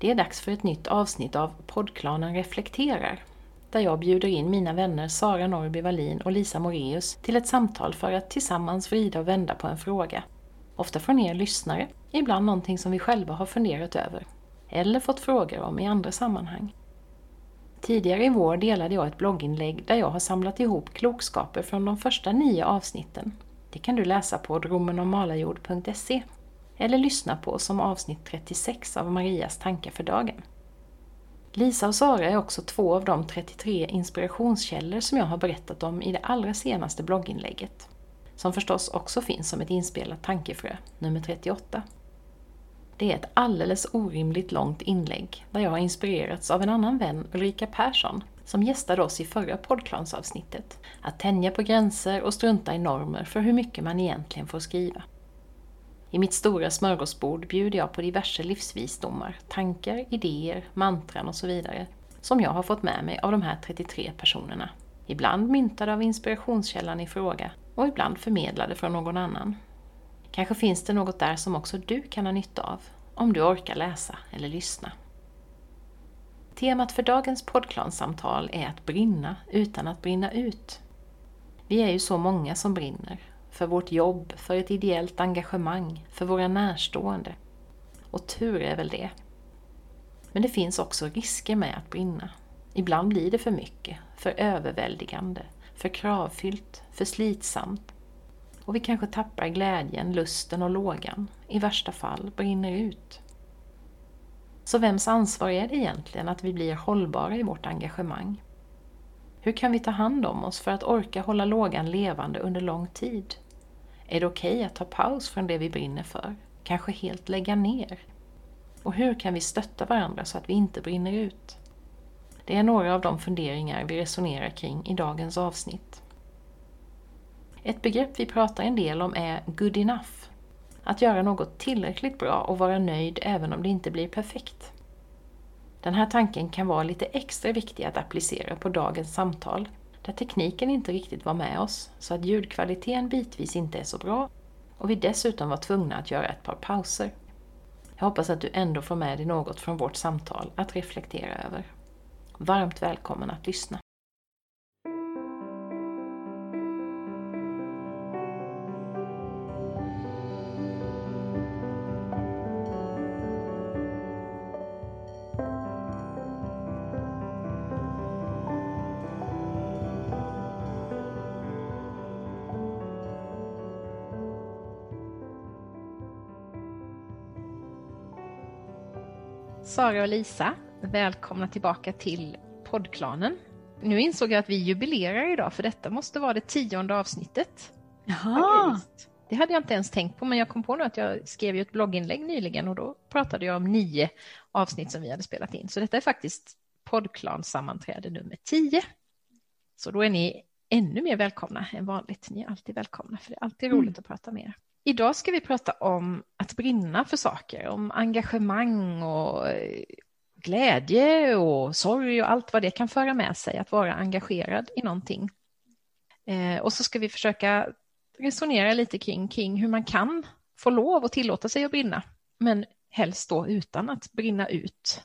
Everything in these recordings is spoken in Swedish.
Det är dags för ett nytt avsnitt av poddklanen Reflekterar, där jag bjuder in mina vänner Sara Norby Wallin och Lisa Moreus till ett samtal för att tillsammans vrida och vända på en fråga. Ofta från er lyssnare, ibland någonting som vi själva har funderat över, eller fått frågor om i andra sammanhang. Tidigare i vår delade jag ett blogginlägg där jag har samlat ihop klokskaper från de första nio avsnitten. Det kan du läsa på dromenomalajord.se eller lyssna på som avsnitt 36 av Marias tankar för dagen. Lisa och Sara är också två av de 33 inspirationskällor som jag har berättat om i det allra senaste blogginlägget. Som förstås också finns som ett inspelat tankefrö, nummer 38. Det är ett alldeles orimligt långt inlägg där jag har inspirerats av en annan vän, Ulrika Persson, som gästade oss i förra poddklansavsnittet, att tänja på gränser och strunta i normer för hur mycket man egentligen får skriva. I mitt stora smörgåsbord bjuder jag på diverse livsvisdomar, tankar, idéer, mantran och så vidare som jag har fått med mig av de här 33 personerna. Ibland myntade av inspirationskällan i fråga och ibland förmedlade från någon annan. Kanske finns det något där som också du kan ha nytta av, om du orkar läsa eller lyssna. Temat för dagens poddklansamtal är att brinna utan att brinna ut. Vi är ju så många som brinner för vårt jobb, för ett ideellt engagemang, för våra närstående. Och tur är väl det. Men det finns också risker med att brinna. Ibland blir det för mycket, för överväldigande, för kravfyllt, för slitsamt. Och vi kanske tappar glädjen, lusten och lågan. I värsta fall brinner ut. Så vems ansvar är det egentligen att vi blir hållbara i vårt engagemang? Hur kan vi ta hand om oss för att orka hålla lågan levande under lång tid? Är det okej okay att ta paus från det vi brinner för? Kanske helt lägga ner? Och hur kan vi stötta varandra så att vi inte brinner ut? Det är några av de funderingar vi resonerar kring i dagens avsnitt. Ett begrepp vi pratar en del om är good enough. Att göra något tillräckligt bra och vara nöjd även om det inte blir perfekt. Den här tanken kan vara lite extra viktig att applicera på dagens samtal där tekniken inte riktigt var med oss så att ljudkvaliteten bitvis inte är så bra och vi dessutom var tvungna att göra ett par pauser. Jag hoppas att du ändå får med dig något från vårt samtal att reflektera över. Varmt välkommen att lyssna. Sara och Lisa, välkomna tillbaka till poddklanen. Nu insåg jag att vi jubilerar idag för detta måste vara det tionde avsnittet. Jaha! Det hade jag inte ens tänkt på men jag kom på nu att jag skrev ju ett blogginlägg nyligen och då pratade jag om nio avsnitt som vi hade spelat in. Så detta är faktiskt poddklansammanträde nummer tio. Så då är ni ännu mer välkomna än vanligt. Ni är alltid välkomna för det är alltid roligt mm. att prata med er. Idag ska vi prata om att brinna för saker, om engagemang och eh, glädje och sorg och allt vad det kan föra med sig att vara engagerad i någonting. Eh, och så ska vi försöka resonera lite kring, kring hur man kan få lov att tillåta sig att brinna, men helst då utan att brinna ut.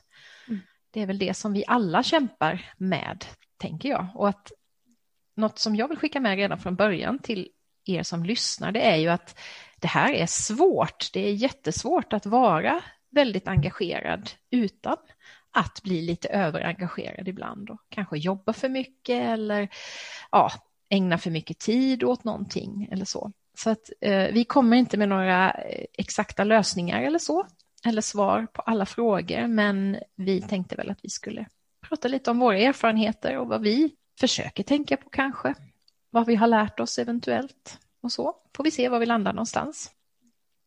Mm. Det är väl det som vi alla kämpar med, tänker jag. Och att något som jag vill skicka med redan från början till er som lyssnar, det är ju att det här är svårt. Det är jättesvårt att vara väldigt engagerad utan att bli lite överengagerad ibland och kanske jobba för mycket eller ja, ägna för mycket tid åt någonting eller så. Så att eh, vi kommer inte med några eh, exakta lösningar eller så, eller svar på alla frågor, men vi tänkte väl att vi skulle prata lite om våra erfarenheter och vad vi försöker tänka på kanske, vad vi har lärt oss eventuellt och så får vi se var vi landar någonstans.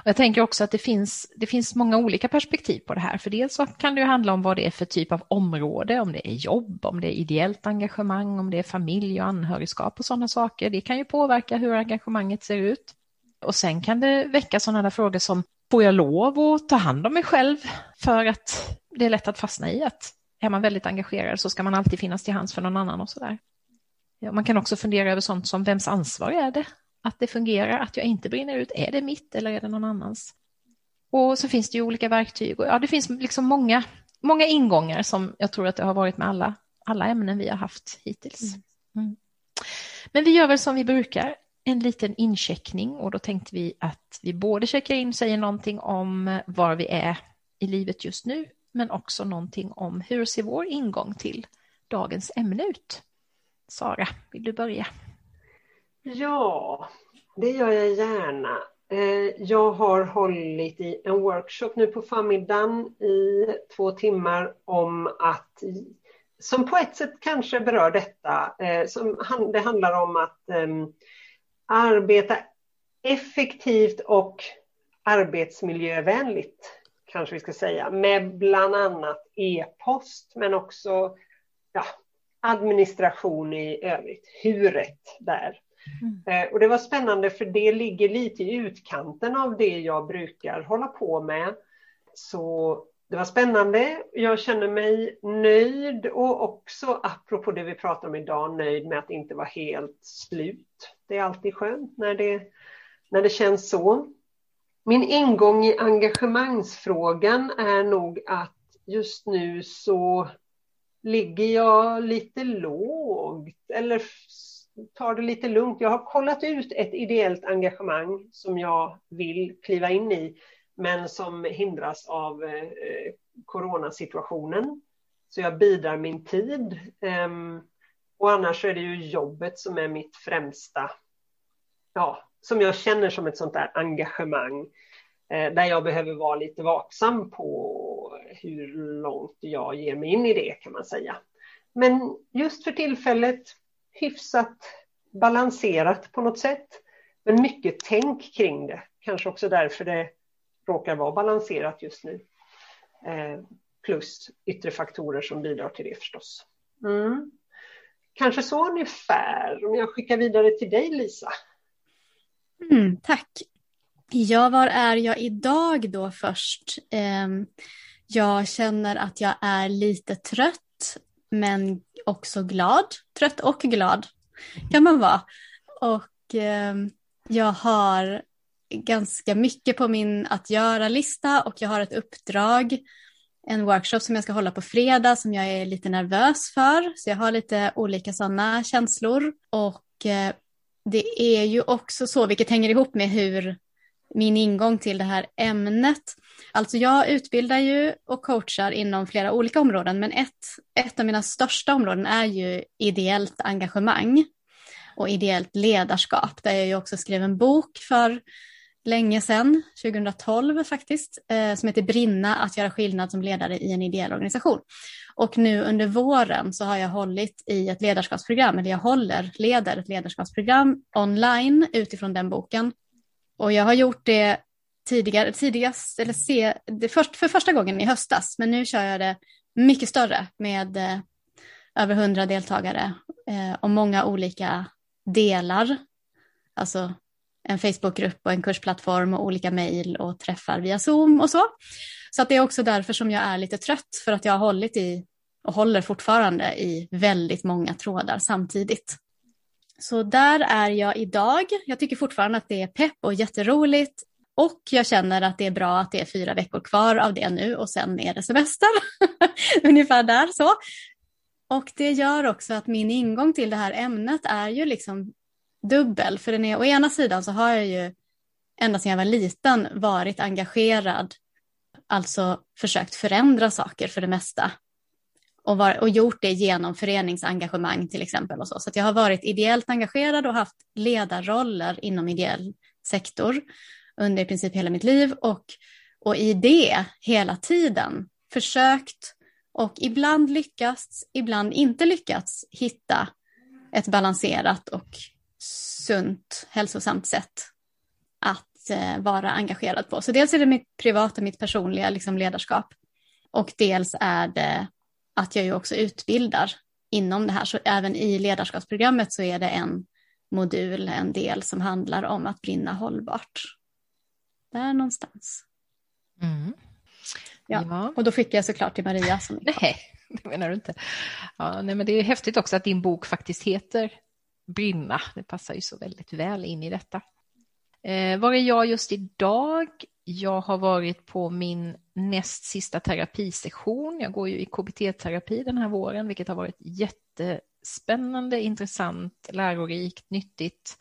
Jag tänker också att det finns, det finns många olika perspektiv på det här. För dels så kan det ju handla om vad det är för typ av område, om det är jobb, om det är ideellt engagemang, om det är familj och anhörigskap och sådana saker. Det kan ju påverka hur engagemanget ser ut. Och sen kan det väcka sådana där frågor som, får jag lov att ta hand om mig själv för att det är lätt att fastna i att är man väldigt engagerad så ska man alltid finnas till hands för någon annan och sådär. Ja, man kan också fundera över sånt som vems ansvar är det att det fungerar, att jag inte brinner ut, är det mitt eller är det någon annans? Och så finns det ju olika verktyg och ja, det finns liksom många, många ingångar som jag tror att det har varit med alla, alla ämnen vi har haft hittills. Mm. mm. Men vi gör väl som vi brukar, en liten incheckning och då tänkte vi att vi både checkar in, säger någonting om var vi är i livet just nu, men också någonting om hur ser vår ingång till dagens ämne ut? Sara, vill du börja? Ja, det gör jag gärna. Eh, jag har hållit i en workshop nu på förmiddagen i två timmar om att, som på ett sätt kanske berör detta, eh, som, det handlar om att ehm, arbeta effektivt och arbetsmiljövänligt, kanske vi ska säga, med bland annat e-post, men också ja, administration i övrigt, huret där. Mm. Eh, och det var spännande för det ligger lite i utkanten av det jag brukar hålla på med. Så det var spännande. Jag känner mig nöjd och också, apropå det vi pratar om idag, nöjd med att inte vara helt slut. Det är alltid skönt när det, när det känns så. Min ingång i engagemangsfrågan är nog att just nu så ligger jag lite lågt eller tar det lite lugnt. Jag har kollat ut ett ideellt engagemang som jag vill kliva in i, men som hindras av eh, coronasituationen. Så jag bidrar min tid. Ehm, och annars är det ju jobbet som är mitt främsta, ja, som jag känner som ett sånt där engagemang eh, där jag behöver vara lite vaksam på hur långt jag ger mig in i det kan man säga. Men just för tillfället hyfsat balanserat på något sätt. Men mycket tänk kring det. Kanske också därför det råkar vara balanserat just nu. Eh, plus yttre faktorer som bidrar till det förstås. Mm. Kanske så ungefär. Om jag skickar vidare till dig Lisa. Mm, tack. Ja, var är jag idag då först? Eh, jag känner att jag är lite trött men också glad. Trött och glad kan man vara. Och eh, jag har ganska mycket på min att göra-lista och jag har ett uppdrag, en workshop som jag ska hålla på fredag som jag är lite nervös för. Så jag har lite olika sådana känslor. Och eh, det är ju också så, vilket hänger ihop med hur min ingång till det här ämnet. Alltså jag utbildar ju och coachar inom flera olika områden, men ett, ett av mina största områden är ju ideellt engagemang och ideellt ledarskap, där jag ju också skrev en bok för länge sedan, 2012 faktiskt, eh, som heter Brinna, att göra skillnad som ledare i en ideell organisation. Och nu under våren så har jag hållit i ett ledarskapsprogram, eller jag håller, leder ett ledarskapsprogram online utifrån den boken. Och jag har gjort det tidigare, tidigast, eller se, det först, för första gången i höstas, men nu kör jag det mycket större med eh, över hundra deltagare eh, och många olika delar. Alltså en Facebookgrupp och en kursplattform och olika mejl och träffar via Zoom och så. Så att det är också därför som jag är lite trött för att jag har hållit i och håller fortfarande i väldigt många trådar samtidigt. Så där är jag idag. Jag tycker fortfarande att det är pepp och jätteroligt och jag känner att det är bra att det är fyra veckor kvar av det nu och sen är det semester. Ungefär där så. Och det gör också att min ingång till det här ämnet är ju liksom dubbel. För den är, å ena sidan så har jag ju ända sedan jag var liten varit engagerad, alltså försökt förändra saker för det mesta. Och, var, och gjort det genom föreningsengagemang till exempel. Och så så jag har varit ideellt engagerad och haft ledarroller inom ideell sektor under i princip hela mitt liv. Och, och i det hela tiden försökt och ibland lyckats, ibland inte lyckats hitta ett balanserat och sunt, hälsosamt sätt att att eh, vara engagerad på. Så dels är det mitt privata, mitt personliga liksom, ledarskap. Och dels är det att jag ju också utbildar inom det här. Så även i ledarskapsprogrammet så är det en modul, en del som handlar om att brinna hållbart. Där någonstans. Mm. Ja. ja. och då skickar jag såklart till Maria. Som nej, det menar du inte. Ja, nej, men det är häftigt också att din bok faktiskt heter Brinna. Det passar ju så väldigt väl in i detta. Eh, var är jag just idag? Jag har varit på min näst sista terapisession. Jag går ju i KBT-terapi den här våren, vilket har varit jättespännande, intressant, lärorikt, nyttigt.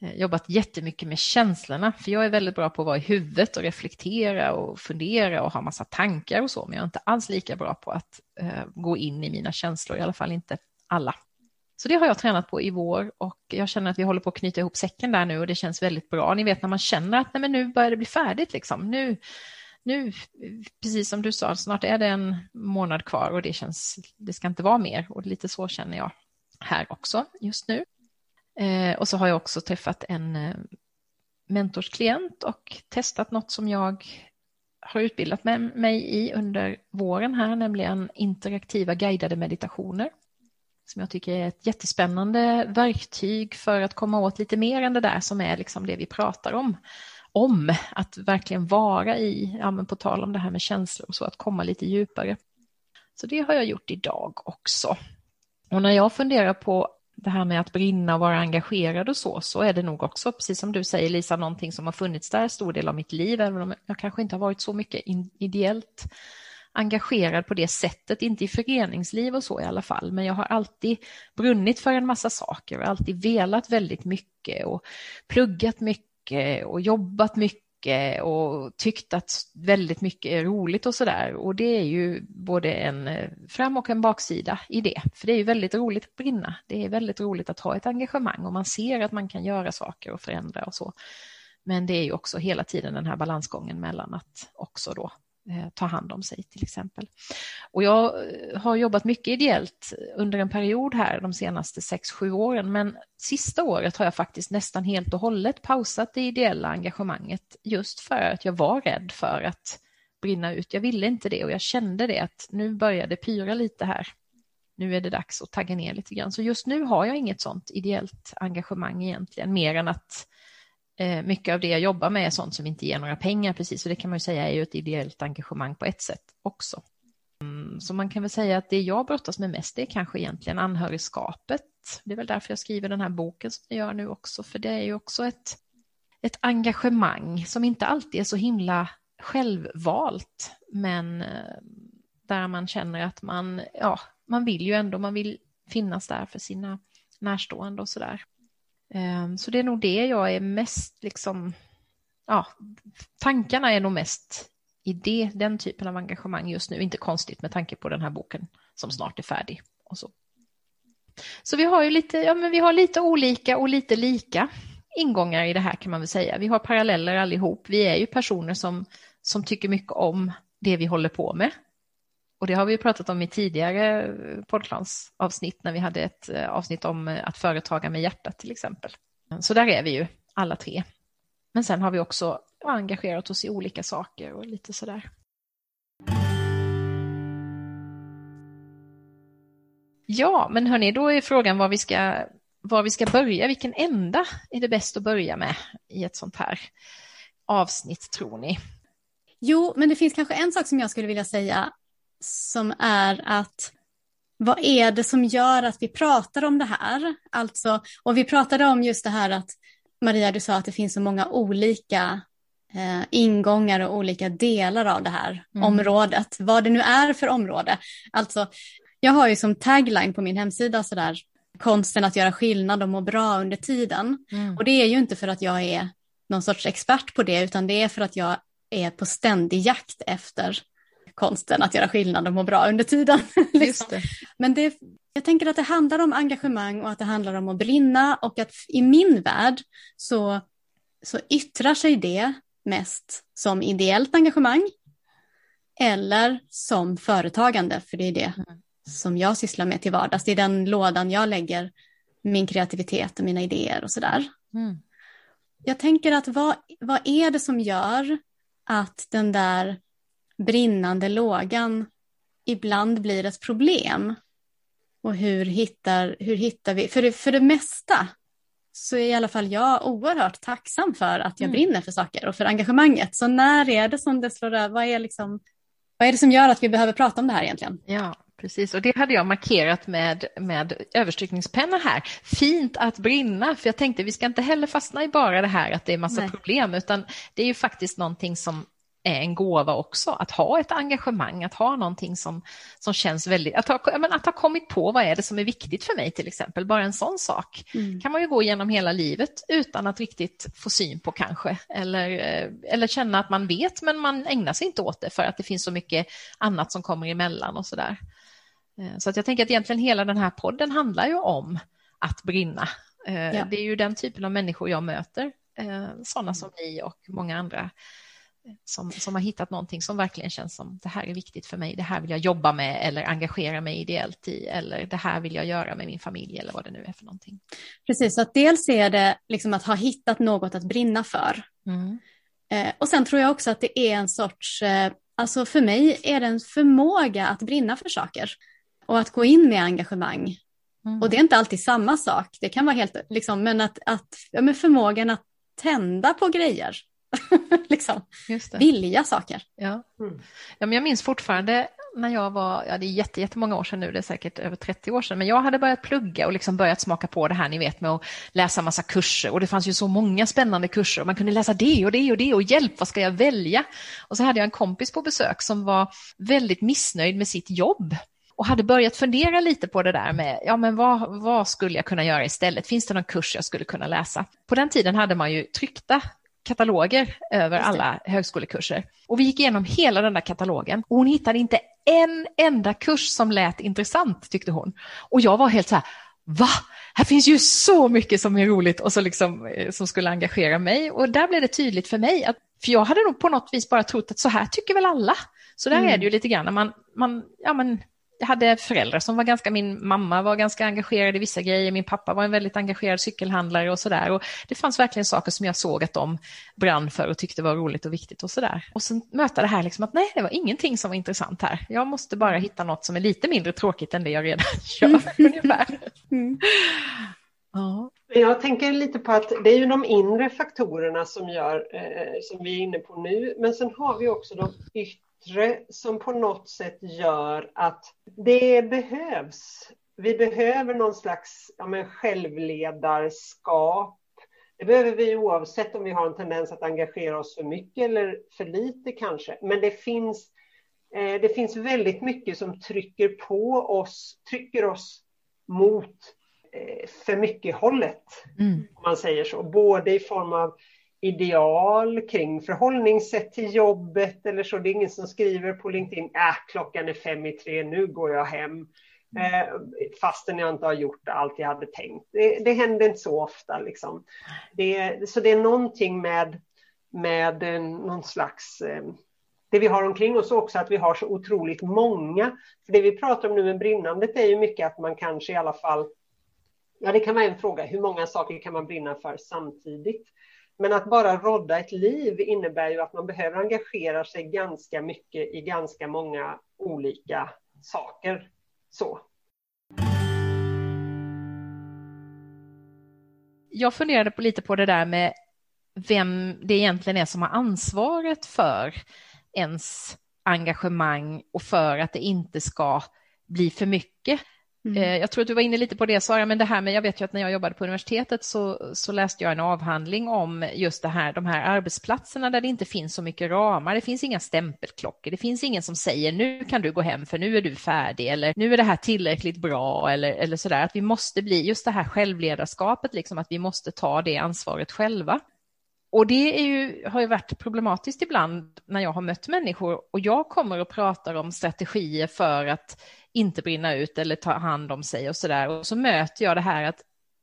Eh, jobbat jättemycket med känslorna, för jag är väldigt bra på att vara i huvudet och reflektera och fundera och ha massa tankar och så, men jag är inte alls lika bra på att eh, gå in i mina känslor, i alla fall inte alla. Så det har jag tränat på i vår och jag känner att vi håller på att knyta ihop säcken där nu och det känns väldigt bra. Ni vet när man känner att nej, men nu börjar det bli färdigt liksom. Nu, nu, precis som du sa, snart är det en månad kvar och det känns, det ska inte vara mer och lite så känner jag här också just nu. Eh, och så har jag också träffat en eh, mentorsklient och testat något som jag har utbildat mig i under våren här, nämligen interaktiva guidade meditationer som jag tycker är ett jättespännande verktyg för att komma åt lite mer än det där som är liksom det vi pratar om. Om att verkligen vara i, ja men på tal om det här med känslor och så, att komma lite djupare. Så det har jag gjort idag också. Och när jag funderar på det här med att brinna och vara engagerad och så, så är det nog också, precis som du säger Lisa, någonting som har funnits där stor del av mitt liv, även om jag kanske inte har varit så mycket ideellt engagerad på det sättet, inte i föreningsliv och så i alla fall, men jag har alltid brunnit för en massa saker och alltid velat väldigt mycket och pluggat mycket och jobbat mycket och tyckt att väldigt mycket är roligt och sådär. Och det är ju både en eh, fram och en baksida i det. För det är ju väldigt roligt att brinna. Det är väldigt roligt att ha ett engagemang och man ser att man kan göra saker och förändra och så. Men det är ju också hela tiden den här balansgången mellan att också då Eh, ta hand om sig till exempel. Och jag eh, har jobbat mycket ideellt under en period här de senaste sex sju åren, men sista året har jag faktiskt nästan helt och hållet pausat det ideella engagemanget just för att jag var rädd för att brinna ut. Jag ville inte det och jag kände det att nu började pyra lite här. Nu är det dags att tagga ner lite grann. Så just nu har jag inget sånt ideellt engagemang egentligen, mer än att Eh, Eh, mycket av det jag jobbar med är sånt som inte ger några pengar precis, så det kan man ju säga är ju ett ideellt engagemang på ett sätt också. Mm, så man kan väl säga att det jag brottas med mest är kanske egentligen anhörigskapet. Det är väl därför jag skriver den här boken som jag gör nu också, för det är ju också ett, ett engagemang som inte alltid är så himla självvalt, men eh, där man känner att man, ja, man vill ju ändå, man vill finnas där för sina närstående och sådär. Ehm, så det är nog det jag är mest liksom, ja, tankarna är nog mest i det, den typen av engagemang just nu. Inte konstigt med tanke på den här boken som snart är färdig. Och så. så vi har ju lite, ja, men vi har lite olika och lite lika ingångar i det här kan man väl säga. Vi har paralleller allihop. Vi är ju personer som, som tycker mycket om det vi håller på med. Och det har vi pratat om i tidigare eh, poddklansavsnitt när vi hade ett eh, avsnitt om eh, att företaga med hjärtat till exempel. Så där är vi ju alla tre. Men sen har vi också engagerat oss i olika saker och lite sådär. Ja, men hörni, då är frågan var vi ska, var vi ska börja. Vilken ända är det bäst att börja med i ett sånt här avsnitt, tror ni? Jo, men det finns kanske en sak som jag skulle vilja säga som är att vad är det som gör att vi pratar om det här? Alltså, och vi pratade om just det här att Maria, du sa att det finns så många olika eh, ingångar och olika delar av det här mm. området, vad det nu är för område. Alltså, jag har ju som tagline på min hemsida sådär konsten att göra skillnad och må bra under tiden. Mm. Och det är ju inte för att jag är någon sorts expert på det, utan det är för att jag är på ständig jakt efter konsten att göra skillnad och må bra under tiden. liksom. det. Men det, jag tänker att det handlar om engagemang och att det handlar om att brinna och att i min värld så, så yttrar sig det mest som ideellt engagemang eller som företagande, för det är det mm. som jag sysslar med till vardags. Det är den lådan jag lägger min kreativitet och mina idéer och sådär. Mm. jag tänker att vad, vad är det som gör att den där brinnande lågan ibland blir ett problem? Och hur hittar, hur hittar vi, för det, för det mesta så är i alla fall jag oerhört tacksam för att jag mm. brinner för saker och för engagemanget. Så när är det som det slår över? Vad är, liksom, vad är det som gör att vi behöver prata om det här egentligen? Ja, precis. Och det hade jag markerat med, med överstrykningspenna här. Fint att brinna, för jag tänkte vi ska inte heller fastna i bara det här att det är massa Nej. problem, utan det är ju faktiskt någonting som är en gåva också, att ha ett engagemang, att ha någonting som, som känns väldigt, att ha, men att ha kommit på vad är det som är viktigt för mig till exempel, bara en sån sak mm. kan man ju gå igenom hela livet utan att riktigt få syn på kanske, eller, eh, eller känna att man vet men man ägnar sig inte åt det för att det finns så mycket annat som kommer emellan och sådär. Eh, så att jag tänker att egentligen hela den här podden handlar ju om att brinna. Eh, ja. Det är ju den typen av människor jag möter, sådana som ni och många andra som, som har hittat någonting som verkligen känns som det här är viktigt för mig, det här vill jag jobba med eller engagera mig ideellt i eller det här vill jag göra med min familj eller vad det nu är för någonting. Precis, så att dels är det liksom att ha hittat något att brinna för. Mm. Eh, och sen tror jag också att det är en sorts, eh, alltså för mig är det en förmåga att brinna för saker och att gå in med engagemang. Mm. Och det är inte alltid samma sak, det kan vara helt, liksom, men att, att ja, men förmågan att tända på grejer liksom. Vilja saker. Ja. Mm. ja, men jag minns fortfarande när jag var, ja det är jätte, jättemånga år sedan nu, det är säkert över 30 år sedan, men jag hade börjat plugga och liksom börjat smaka på det här ni vet med att läsa massa kurser och det fanns ju så många spännande kurser och man kunde läsa det och det och det och hjälp, vad ska jag välja? Och så hade jag en kompis på besök som var väldigt missnöjd med sitt jobb och hade börjat fundera lite på det där med, ja men vad, vad skulle jag kunna göra istället? Finns det någon kurs jag skulle kunna läsa? På den tiden hade man ju tryckta kataloger över alla högskolekurser. Och vi gick igenom hela den där katalogen och hon hittade inte en enda kurs som lät intressant tyckte hon. Och jag var helt så här, va? Här finns ju så mycket som är roligt och så liksom, eh, som skulle engagera mig. Och där blev det tydligt för mig, att, för jag hade nog på något vis bara trott att så här tycker väl alla. Så där mm. är det ju lite grann, man, man, ja, men jag hade föräldrar som var ganska, min mamma var ganska engagerad i vissa grejer, min pappa var en väldigt engagerad cykelhandlare och sådär. det fanns verkligen saker som jag såg att de brann för och tyckte var roligt och viktigt och sådär. Och sen möta det här liksom att nej, det var ingenting som var intressant här. Jag måste bara hitta något som är lite mindre tråkigt än det jag redan gör mm. ungefär. Mm. Ja. Jag tänker lite på att det är ju de inre faktorerna som gör, eh, som vi är inne på nu, men sen har vi också de yttre yttre som på något sätt gör att det behövs. Vi behöver någon slags ja, men självledarskap. Det behöver vi oavsett om vi har en tendens att engagera oss för mycket eller för lite kanske. Men det finns, eh, det finns väldigt mycket som trycker på oss, trycker oss mot eh, för mycket hållet. Mm. Om man säger så. Både i form av ideal kring förhållningssätt till jobbet eller så. Det är ingen som skriver på LinkedIn, äh, klockan är fem i tre, nu går jag hem. Eh, fastän jag inte har gjort allt jag hade tänkt. Det, det händer inte så ofta. Liksom. Det, så det är någonting med, med någon slags eh, det vi har omkring oss också, att vi har så otroligt många. För det vi pratar om nu med brinnandet är ju mycket att man kanske i alla fall, ja det kan vara en fråga, hur många saker kan man brinna för samtidigt? Men att bara rodda ett liv innebär ju att man behöver engagera sig ganska mycket i ganska många olika saker. Så. Jag funderade på lite på det där med vem det egentligen är som har ansvaret för ens engagemang och för att det inte ska bli för mycket. Mm. Eh, jag tror att du var inne lite på det Sara, men det här med, jag vet ju att när jag jobbade på universitetet så, så läste jag en avhandling om just det här, de här arbetsplatserna där det inte finns så mycket ramar, det finns inga stämpelklockor, det finns ingen som säger nu kan du gå hem för nu är du färdig eller nu är det här tillräckligt bra eller, eller sådär, att vi måste bli just det här självledarskapet, liksom att vi måste ta det ansvaret själva. Och det är ju, har ju varit problematiskt ibland när jag har mött människor och jag kommer och pratar om strategier för att inte brinna ut eller ta hand om sig och så där. Och så möter jag det här att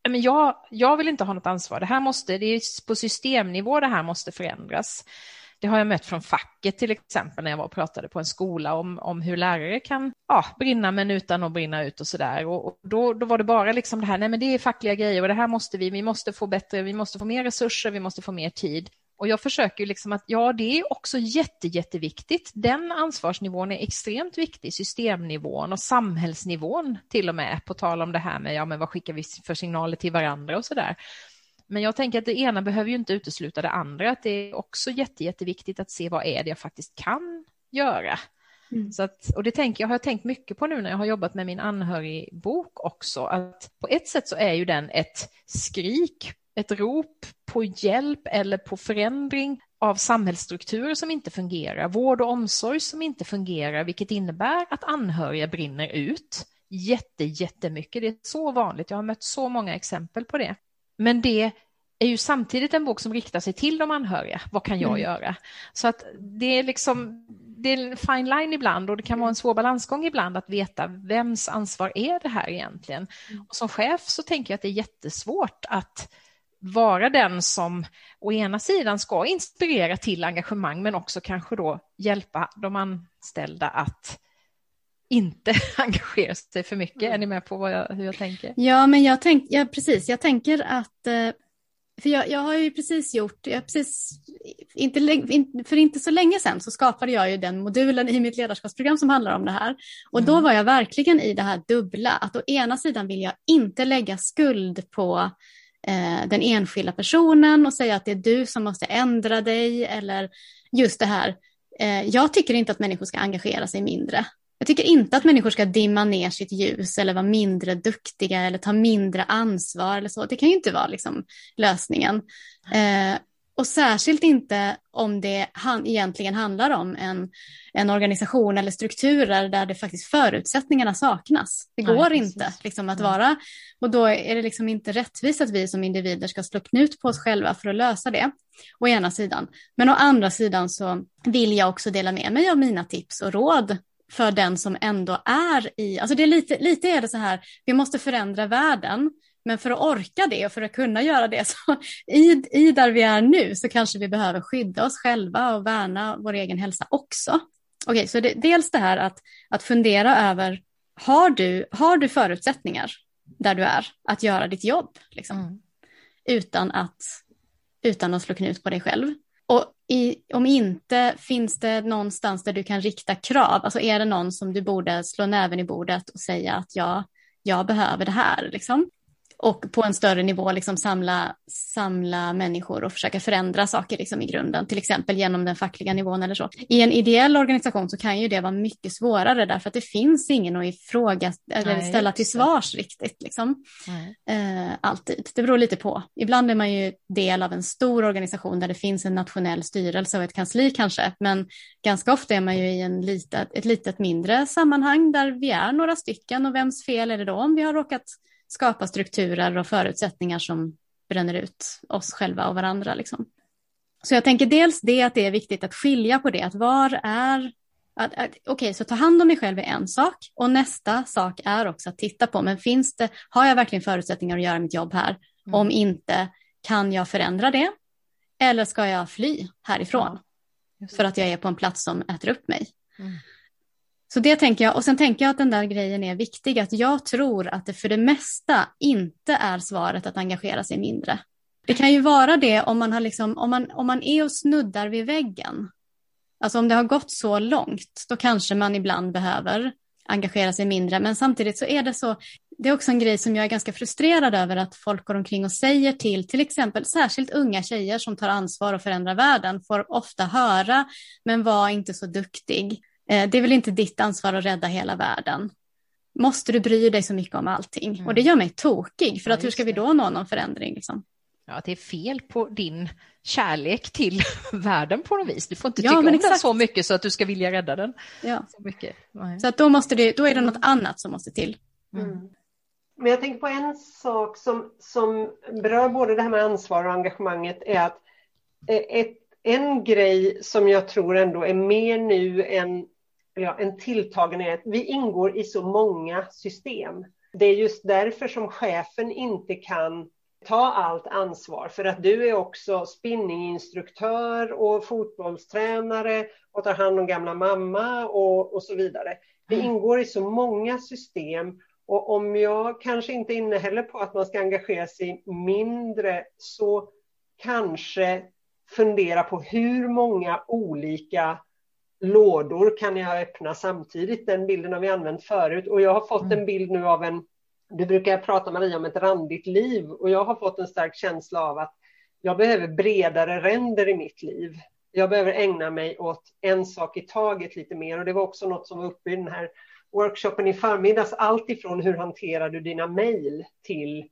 men jag, jag vill inte ha något ansvar. Det här måste, det är på systemnivå det här måste förändras. Det har jag mött från facket till exempel när jag var och pratade på en skola om, om hur lärare kan ja, brinna men utan att brinna ut och sådär. Och, och då, då var det bara liksom det här, nej men det är fackliga grejer och det här måste vi, vi måste få bättre, vi måste få mer resurser, vi måste få mer tid. Och jag försöker liksom att ja, det är också jätte, jätteviktigt. Den ansvarsnivån är extremt viktig, systemnivån och samhällsnivån till och med, på tal om det här med ja, men vad skickar vi för signaler till varandra och så där. Men jag tänker att det ena behöver ju inte utesluta det andra, att det är också jätte, jätteviktigt att se vad är det jag faktiskt kan göra. Mm. Så att, och det tänker jag har jag tänkt mycket på nu när jag har jobbat med min anhörigbok också, att på ett sätt så är ju den ett skrik, ett rop på hjälp eller på förändring av samhällsstrukturer som inte fungerar, vård och omsorg som inte fungerar, vilket innebär att anhöriga brinner ut jätte, jättemycket. Det är så vanligt, jag har mött så många exempel på det. Men det är ju samtidigt en bok som riktar sig till de anhöriga. Vad kan jag mm. göra? Så att det är liksom det är en fine line ibland och det kan vara en svår balansgång ibland att veta vems ansvar är det här egentligen? Mm. Och som chef så tänker jag att det är jättesvårt att vara den som å ena sidan ska inspirera till engagemang men också kanske då hjälpa de anställda att inte engagera sig för mycket. Mm. Är ni med på jag, hur jag tänker? Ja, men jag tänker, ja, precis, jag tänker att eh, för jag, jag, har ju precis gjort, jag precis, inte, för inte så länge sedan så skapade jag ju den modulen i mitt ledarskapsprogram som handlar om det här. Och mm. då var jag verkligen i det här dubbla, att å ena sidan vill jag inte lägga skuld på eh, den enskilda personen och säga att det är du som måste ändra dig eller just det här. Eh, jag tycker inte att människor ska engagera sig mindre. Jag tycker inte att människor ska dimma ner sitt ljus eller vara mindre duktiga eller ta mindre ansvar eller så. Det kan ju inte vara liksom lösningen. Eh, och särskilt inte om det han, egentligen handlar om en, en organisation eller strukturer där det faktiskt förutsättningarna saknas. Det går Nej, inte liksom, att vara, och då är det liksom inte rättvist att vi som individer ska slå knut på oss själva för att lösa det, å ena sidan. Men å andra sidan så vill jag också dela med mig av mina tips och råd för den som ändå är i, alltså det är lite, lite är det så här, vi måste förändra världen, men för att orka det och för att kunna göra det så i, i där vi är nu så kanske vi behöver skydda oss själva och värna vår egen hälsa också. Okej, okay, så det, dels det här att, att fundera över, har du, har du förutsättningar där du är att göra ditt jobb? Liksom, mm. utan, att, utan att slå knut på dig själv. Och i, om inte, finns det någonstans där du kan rikta krav? Alltså är det någon som du borde slå näven i bordet och säga att ja, jag behöver det här? Liksom? Och på en större nivå liksom samla, samla människor och försöka förändra saker liksom i grunden, till exempel genom den fackliga nivån eller så. I en ideell organisation så kan ju det vara mycket svårare därför att det finns ingen att ifråga eller Nej, ställa till svars riktigt. Liksom. Eh, alltid. Det beror lite på. Ibland är man ju del av en stor organisation där det finns en nationell styrelse och ett kansli kanske, men ganska ofta är man ju i en litet, ett litet mindre sammanhang där vi är några stycken och vems fel är det då om vi har råkat skapa strukturer och förutsättningar som bränner ut oss själva och varandra. Liksom. Så jag tänker dels det att det är viktigt att skilja på det, att var är Okej, okay, så ta hand om mig själv är en sak och nästa sak är också att titta på, men finns det, har jag verkligen förutsättningar att göra mitt jobb här? Mm. Om inte, kan jag förändra det? Eller ska jag fly härifrån? Ja, för att jag är på en plats som äter upp mig. Mm. Så det tänker jag, och sen tänker jag att den där grejen är viktig, att jag tror att det för det mesta inte är svaret att engagera sig mindre. Det kan ju vara det om man, har liksom, om man, om man är och snuddar vid väggen. Alltså om det har gått så långt, då kanske man ibland behöver engagera sig mindre. Men samtidigt så är det så, det är också en grej som jag är ganska frustrerad över att folk går omkring och säger till, till exempel särskilt unga tjejer som tar ansvar och förändrar världen, får ofta höra, men var inte så duktig. Eh, det är väl inte ditt ansvar att rädda hela världen. Måste du bry dig så mycket om allting? Mm. Och det gör mig tokig, för ja, att hur ska vi då nå någon förändring? Liksom? Ja, det är fel på din kärlek till världen på något vis. Du får inte ja, tycka om exakt. den så mycket så att du ska vilja rädda den. Ja. Så, mycket. så att då, måste det, då är det något annat som måste till. Mm. mm. Men jag tänker på en sak som, som berör både det här med ansvar och engagemanget är att eh, ett, en grej som jag tror ändå är mer nu än ja, en tilltagen är att vi ingår i så många system. Det är just därför som chefen inte kan ta allt ansvar för att du är också spinninginstruktör och fotbollstränare och tar hand om gamla mamma och, och så vidare. Det mm. ingår i så många system och om jag kanske inte är inne heller på att man ska engagera sig mindre så kanske fundera på hur många olika lådor kan jag öppna samtidigt? Den bilden har vi använt förut och jag har fått mm. en bild nu av en, du brukar prata Maria om ett randigt liv och jag har fått en stark känsla av att jag behöver bredare ränder i mitt liv. Jag behöver ägna mig åt en sak i taget lite mer och det var också något som var uppe i den här workshopen i förmiddags. Allt ifrån hur hanterar du dina mejl till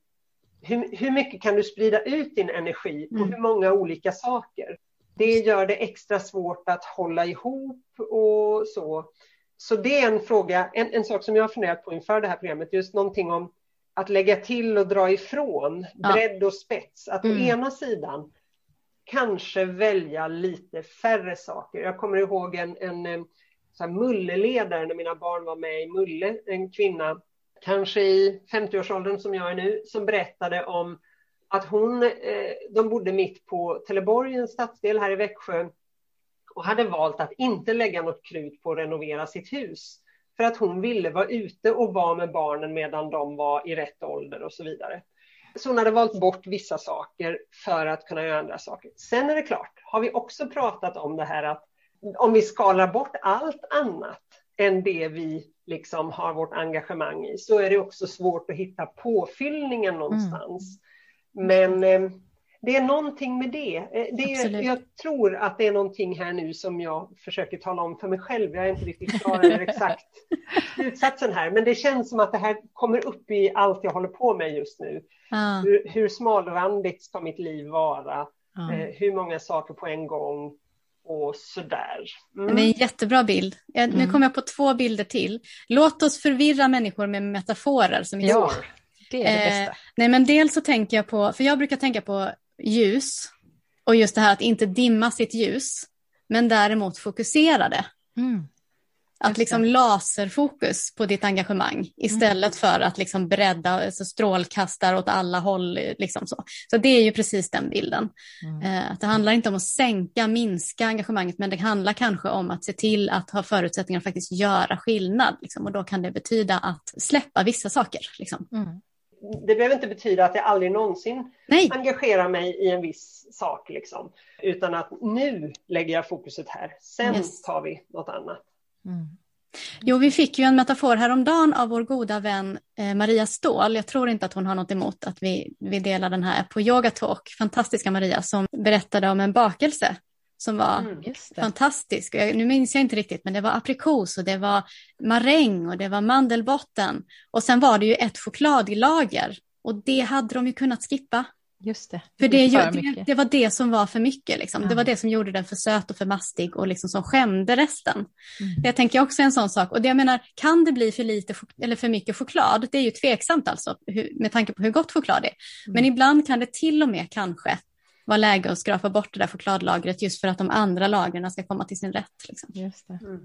hur, hur, mycket kan du sprida ut din energi på mm. hur många olika saker? Det gör det extra svårt att hålla ihop och så. Så det är en fråga, en, en sak som jag har funderat på inför det här programmet, just någonting om att lägga till och dra ifrån, ja. bredd och spets. Att mm. å ena sidan kanske välja lite färre saker. Jag kommer ihåg en, en så mulleledare när mina barn var med i Mulle, en kvinna, kanske i 50-årsåldern som jag är nu, som berättade om att hon, eh, de bodde mitt på Teleborg, en stadsdel här i Växjö, och hade valt att inte lägga något krut på att renovera sitt hus. För att hon ville vara ute och vara med barnen medan de var i rätt ålder och så vidare. Så hon hade valt bort vissa saker för att kunna göra andra saker. Sen är det klart, har vi också pratat om det här att om vi skalar bort allt annat än det vi liksom har vårt engagemang i så är det också svårt att hitta påfyllningen någonstans. Mm. Men eh, det är någonting med det. Eh, det är, jag tror att det är någonting här nu som jag försöker tala om för mig själv. Jag är inte riktigt klar över exakt slutsatsen här, men det känns som att det här kommer upp i allt jag håller på med just nu. Ah. Hur, hur smalrandigt ska mitt liv vara? Ah. hur många saker på en gång? och sådär. Mm. Det är en jättebra bild. Jag, mm. Nu kommer jag på två bilder till. Låt oss förvirra människor med metaforer som ja, det är det bästa. Eh, nej, men dels så tänker jag på, för jag brukar tänka på ljus och just det här att inte dimma sitt ljus, men däremot fokusera det. Mm. Att liksom laserfokus på ditt engagemang istället mm. för att liksom bredda, alltså strålkastar åt alla håll. Liksom så. så det är ju precis den bilden. Mm. Eh, det handlar inte om att sänka, minska engagemanget, men det handlar kanske om att se till att ha förutsättningar att faktiskt göra skillnad. Liksom. Och då kan det betyda att släppa vissa saker. Liksom. Mm. Det behöver inte betyda att jag aldrig någonsin Nej. engagerar mig i en viss sak, liksom. utan att nu lägger jag fokuset här, sen yes. tar vi något annat. Mm. Jo, vi fick ju en metafor häromdagen av vår goda vän eh, Maria Ståhl. Jag tror inte att hon har något emot att vi, vi delar den här på Yoga Talk. Fantastiska Maria som berättade om en bakelse som var mm, fantastisk. Jag, nu minns jag inte riktigt, men det var aprikos och det var maräng och det var mandelbotten. Och sen var det ju ett chokladlager och det hade de ju kunnat skippa. Just det. För det, det, det, det, var det som var för mycket. Liksom. Ja. Det var det som gjorde den för söt och för mastig och liksom som skämde resten. Mm. Det tänker jag också är en sån sak. Och det jag menar, kan det bli för lite eller för mycket choklad? Det är ju tveksamt alltså hur, med tanke på hur gott choklad är. Mm. Men ibland kan det till och med kanske vara läge att skrapa bort det där chokladlagret just för att de andra lagren ska komma till sin rätt. Liksom. Just det. Mm.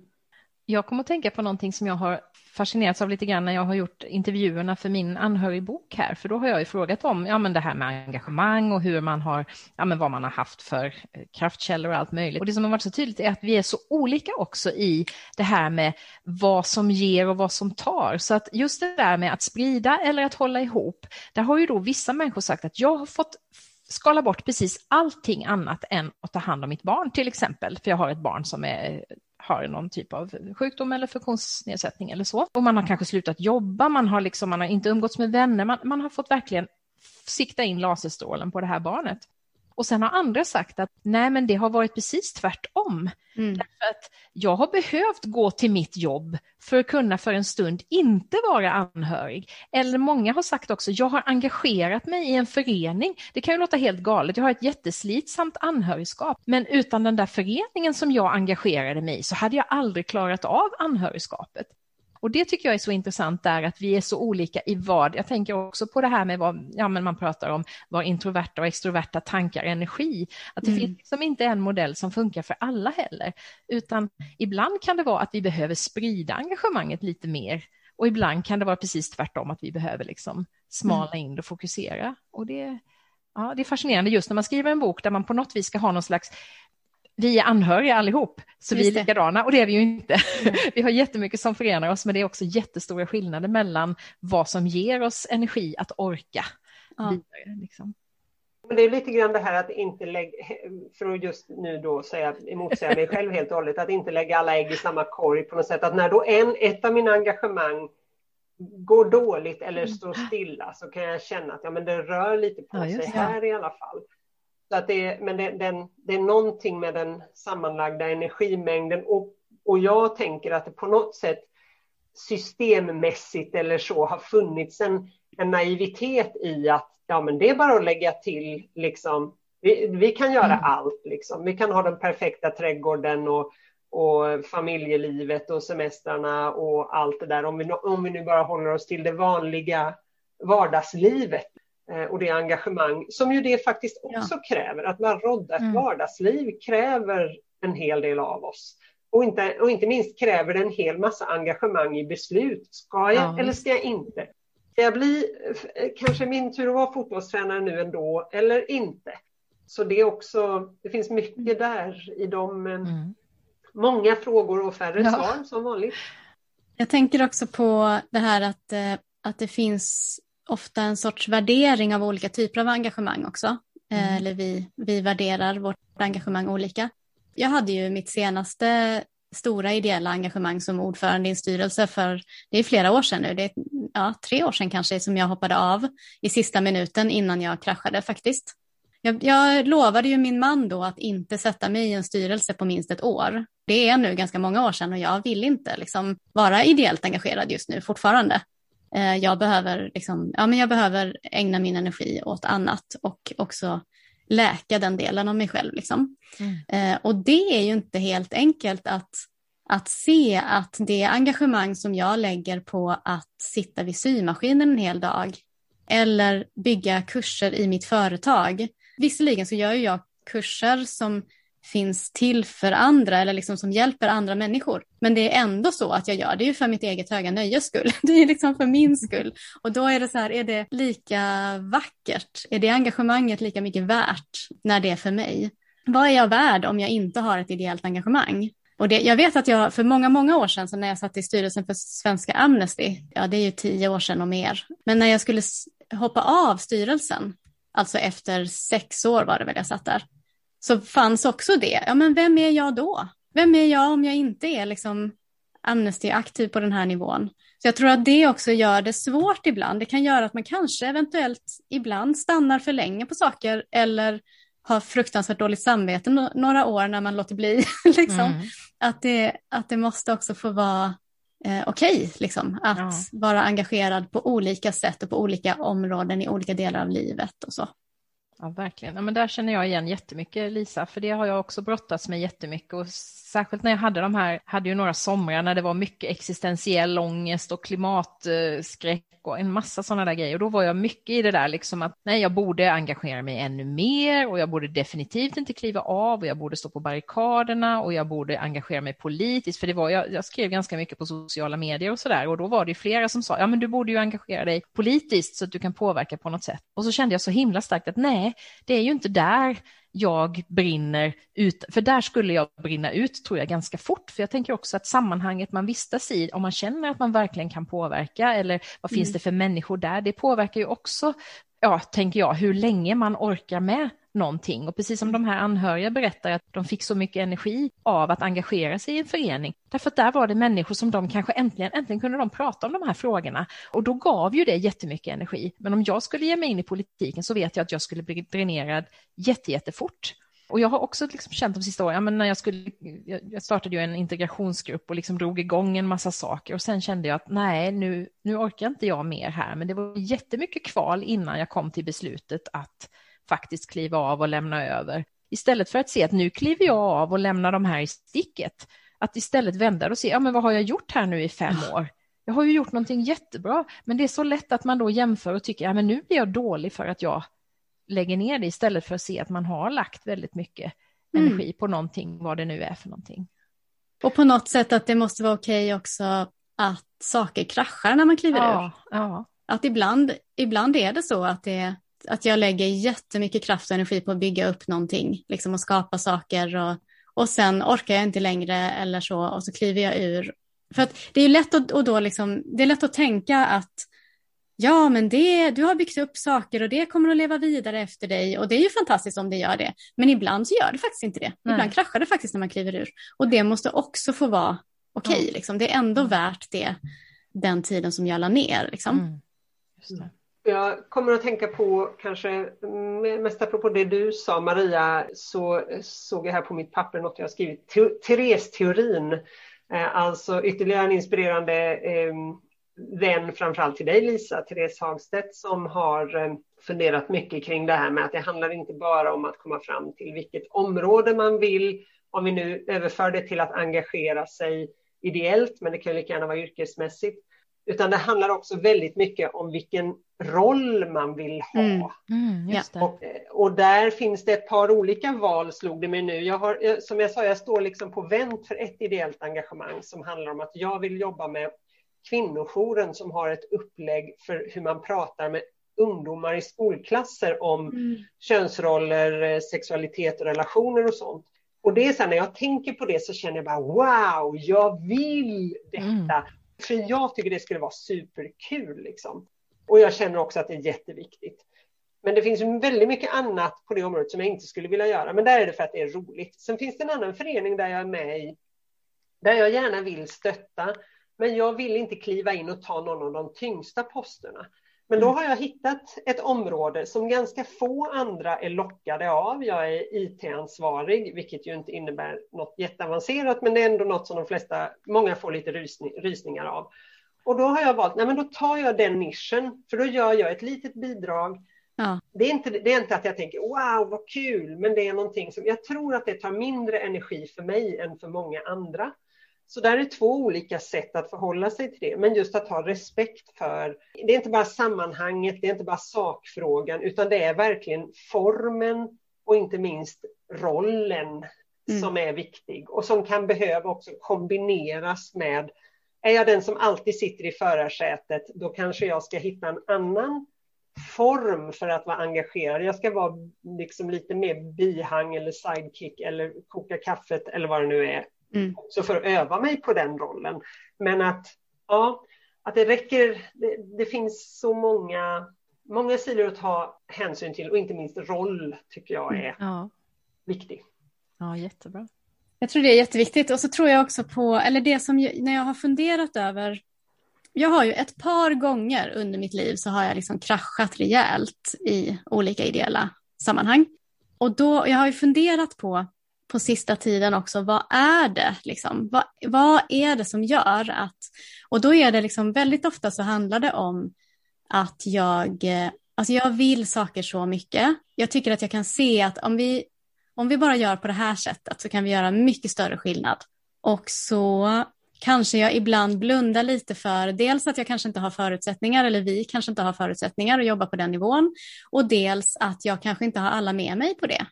Jag kommer att tänka på någonting som jag har fascinerats av lite grann när jag har gjort intervjuerna för min anhörigbok här, för då har jag ju frågat om ja, men det här med engagemang och hur man har, ja, men vad man har haft för eh, kraftkällor och allt möjligt. Och det som har varit så tydligt är att vi är så olika också i det här med vad som ger och vad som tar. Så att just det där med att sprida eller att hålla ihop, där har ju då vissa människor sagt att jag har fått skala bort precis allting annat än att ta hand om mitt barn till exempel, för jag har ett barn som är har någon typ av sjukdom eller funktionsnedsättning eller så. Och man har kanske slutat jobba, man har, liksom, man har inte umgåtts med vänner, man, man har fått verkligen sikta in laserstrålen på det här barnet. Och sen har andra sagt att nej, men det har varit precis tvärtom. Mm. Därför att jag har behövt gå till mitt jobb för att kunna för en stund inte vara anhörig. Eller många har sagt också, jag har engagerat mig i en förening. Det kan ju låta helt galet, jag har ett jätteslitsamt anhörigskap. Men utan den där föreningen som jag engagerade mig i så hade jag aldrig klarat av anhörigskapet. Och det tycker jag är så intressant där att vi är så olika i vad, jag tänker också på det här med vad, ja men man pratar om vad introverta och extroverta tankar energi, att det mm. finns liksom inte en modell som funkar för alla heller, utan ibland kan det vara att vi behöver sprida engagemanget lite mer. Och ibland kan det vara precis tvärtom att vi behöver liksom smala mm. in och fokusera. Och det Ja, det är fascinerande just när man skriver en bok där man på något vis ska ha någon slags vi är anhöriga allihop, så Just vi är likadana och det är vi ju inte. Mm. vi har jättemycket som förenar oss, men det är också jättestora skillnader mellan vad som ger oss energi att orka ja. vidare. Liksom. Men det är lite grann det här att inte lägga, för att just nu då säga emotsäga mig själv helt och hållet, att inte lägga alla ägg i samma korg på något sätt. Att när då en, ett av mina engagemang går dåligt eller mm. står stilla så kan jag känna att ja, men det rör lite på ja, sig här i alla fall. Så att det, men det, den, det är någonting med den sammanlagda energimängden och, och jag tänker att det på något sätt systemmässigt eller så har funnits en, en naivitet i att ja, men det är bara att lägga till liksom. Vi, vi kan göra mm. allt liksom. Vi kan ha den perfekta trädgården och, och familjelivet och semestrarna och allt det där. Om vi, om vi nu bara håller oss till det vanliga vardagslivet och det engagemang som ju det faktiskt också ja. kräver. Att man roddar ett mm. vardagsliv kräver en hel del av oss. Och inte, och inte minst kräver det en hel massa engagemang i beslut. Ska jag ja. eller ska jag inte? Ska jag bli kanske min tur att vara fotbollstränare nu ändå eller inte? Så det är också, det finns mycket mm. där i de eh, mm. många frågor och färre ja. svar som vanligt. Jag tänker också på det här att, eh, att det finns ofta en sorts värdering av olika typer av engagemang också. Eh, mm. Eller vi, vi värderar vårt engagemang olika. Jag hade ju mitt senaste stora ideella engagemang som ordförande i en styrelse för, det är flera år sedan nu, det är ja, tre år sedan kanske som jag hoppade av i sista minuten innan jag kraschade faktiskt. Jag, jag lovade ju min man då att inte sätta mig i en styrelse på minst ett år. Det är nu ganska många år sedan och jag vill inte liksom vara ideellt engagerad just nu fortfarande. Eh, jag behöver, liksom, ja, men jag behöver ägna min energi åt annat och också läka den delen av mig själv. Liksom. Mm. Eh, och det är ju inte helt enkelt att, att se att det engagemang som jag lägger på att sitta vid symaskinen en hel dag eller bygga kurser i mitt företag. Visserligen så gör jag kurser som finns till för andra eller liksom som hjälper andra människor. Men det är ändå så att jag gör det är för mitt eget höga nöjes skull. Det är liksom för min skull. Och då är det så här, är det lika vackert? Är det engagemanget lika mycket värt när det är för mig? Vad är jag värd om jag inte har ett ideellt engagemang? Och det, jag vet att jag för många, många år sedan, så när jag satt i styrelsen för Svenska Amnesty, ja det är ju tio år sedan och mer, men när jag skulle hoppa av styrelsen, alltså efter sex år var det väl jag satt där, så fanns också det. Ja, men vem är jag då? Vem är jag om jag inte är liksom Amnesty-aktiv på den här nivån? Så jag tror att det också gör det svårt ibland. Det kan göra att man kanske eventuellt ibland stannar för länge på saker eller har fruktansvärt dåligt samvete några år när man låter bli. liksom. Mm. att, det, att det måste också få vara eh, okej okay, liksom, att ja. vara engagerad på olika sätt och på olika områden i olika delar av livet och så. Ja, verkligen. Ja, men där känner jag igen jättemycket, Lisa, för det har jag också brottats med jättemycket. Och särskilt när jag hade de här, hade ju några somrar när det var mycket existentiell ångest och klimatskräck och en massa sådana där grejer. Och då var jag mycket i det där liksom att nej, jag borde engagera mig ännu mer och jag borde definitivt inte kliva av och jag borde stå på barrikaderna och jag borde engagera mig politiskt. För det var, jag, jag skrev ganska mycket på sociala medier och sådär och då var det flera som sa, ja men du borde ju engagera dig politiskt så att du kan påverka på något sätt. Och så kände jag så himla starkt att nej, det är ju inte där jag brinner ut, för där skulle jag brinna ut tror jag ganska fort, för jag tänker också att sammanhanget man vistas i, om man känner att man verkligen kan påverka eller vad finns mm. det för människor där, det påverkar ju också, ja, tänker jag, hur länge man orkar med någonting. Och precis som de här anhöriga berättar att de fick så mycket energi av att engagera sig i en förening. Därför att där var det människor som de kanske äntligen, äntligen kunde de prata om de här frågorna. Och då gav ju det jättemycket energi. Men om jag skulle ge mig in i politiken så vet jag att jag skulle bli dränerad jättejättefort. Och jag har också liksom känt de sista åren, ja, men när jag, skulle, jag startade ju en integrationsgrupp och liksom drog igång en massa saker och sen kände jag att nej, nu, nu orkar inte jag mer här. Men det var jättemycket kval innan jag kom till beslutet att faktiskt kliva av och lämna över. Istället för att se att nu kliver jag av och lämnar de här i sticket. Att istället vända och se, ja men vad har jag gjort här nu i fem år? Jag har ju gjort någonting jättebra, men det är så lätt att man då jämför och tycker, ja men nu blir jag dålig för att jag lägger ner det istället för att se att man har lagt väldigt mycket mm. energi på någonting, vad det nu är för någonting. Och på något sätt att det måste vara okej också att saker kraschar när man kliver ja, ur. Ja. Att ibland, ibland är det så att det att jag lägger jättemycket kraft och energi på att bygga upp någonting, liksom att skapa saker och, och sen orkar jag inte längre eller så och så kliver jag ur. För att det är lätt att, och då liksom, det är lätt att tänka att ja, men det, du har byggt upp saker och det kommer att leva vidare efter dig och det är ju fantastiskt om det gör det. Men ibland så gör det faktiskt inte det. Nej. Ibland kraschar det faktiskt när man kliver ur och det måste också få vara okej. Okay, ja. liksom. Det är ändå värt det, den tiden som jag la ner. Liksom. Mm. Jag kommer att tänka på, kanske mest apropå det du sa Maria, så såg jag här på mitt papper något jag har skrivit, Therese-teorin. Eh, alltså ytterligare en inspirerande eh, vän framförallt till dig Lisa, Therese Hagstedt, som har eh, funderat mycket kring det här med att det handlar inte bara om att komma fram till vilket område man vill, om vi nu överför det till att engagera sig ideellt, men det kan lika gärna vara yrkesmässigt, utan det handlar också väldigt mycket om vilken roll man vill ha. Mm. Mm, och, och, där finns det ett par olika val, slog det mig nu. Jag har, som jag sa, jag står liksom på vänt för ett ideellt engagemang som handlar om att jag vill jobba med kvinnojouren som har ett upplägg för hur man pratar med ungdomar i skolklasser om mm. könsroller, sexualitet och relationer och sånt. Och det är så här, när jag tänker på det så känner jag bara wow, jag vill detta. Mm. För jag tycker det skulle vara superkul liksom. Och jag känner också att det är jätteviktigt. Men det finns väldigt mycket annat på det området som jag inte skulle vilja göra. Men där är det för att det är roligt. Sen finns det en annan förening där jag är med i, där jag gärna vill stötta. Men jag vill inte kliva in och ta någon av de tyngsta posterna. Men då mm. har jag hittat ett område som ganska få andra är lockade av. Jag är IT-ansvarig, vilket ju inte innebär något jätteavancerat, men det är ändå något som de flesta, många får lite rysning, rysningar av. Och då har jag valt, nej men då tar jag den nischen, för då gör jag ett litet bidrag. Ja. Det, är inte, det är inte att jag tänker wow vad kul, men det är någonting som jag tror att det tar mindre energi för mig än för många andra. Så där är två olika sätt att förhålla sig till det, men just att ha respekt för, det är inte bara sammanhanget, det är inte bara sakfrågan, utan det är verkligen formen och inte minst rollen mm. som är viktig och som kan behöva också kombineras med, är jag den som alltid sitter i förarsätet, då kanske jag ska hitta en annan form för att vara engagerad. Jag ska vara liksom lite mer bihang eller sidekick eller koka kaffet eller vad det nu är Mm. Så för att öva mig på den rollen. Men att, ja, att det räcker, det, det finns så många, många sidor att ta hänsyn till och inte minst roll tycker jag är ja. viktig. Ja, jättebra. Jag tror det är jätteviktigt och så tror jag också på, eller det som jag, när jag har funderat över jag har ju ett par gånger under mitt liv så har jag liksom kraschat rejält i olika ideella sammanhang. Och då, jag har ju funderat på på sista tiden också, vad är det? Liksom? Vad, vad är det som gör att... Och då är det liksom väldigt ofta så handlar det om att jag, eh, alltså jag vill saker så mycket. Jag tycker att jag kan se att om vi, om vi bara gör på det här sättet så kan vi göra mycket större skillnad. Och så kanske jag ibland blundar lite för dels att jag kanske inte har förutsättningar eller vi kanske inte har förutsättningar att jobba på den nivån och dels att jag kanske inte har alla med mig på det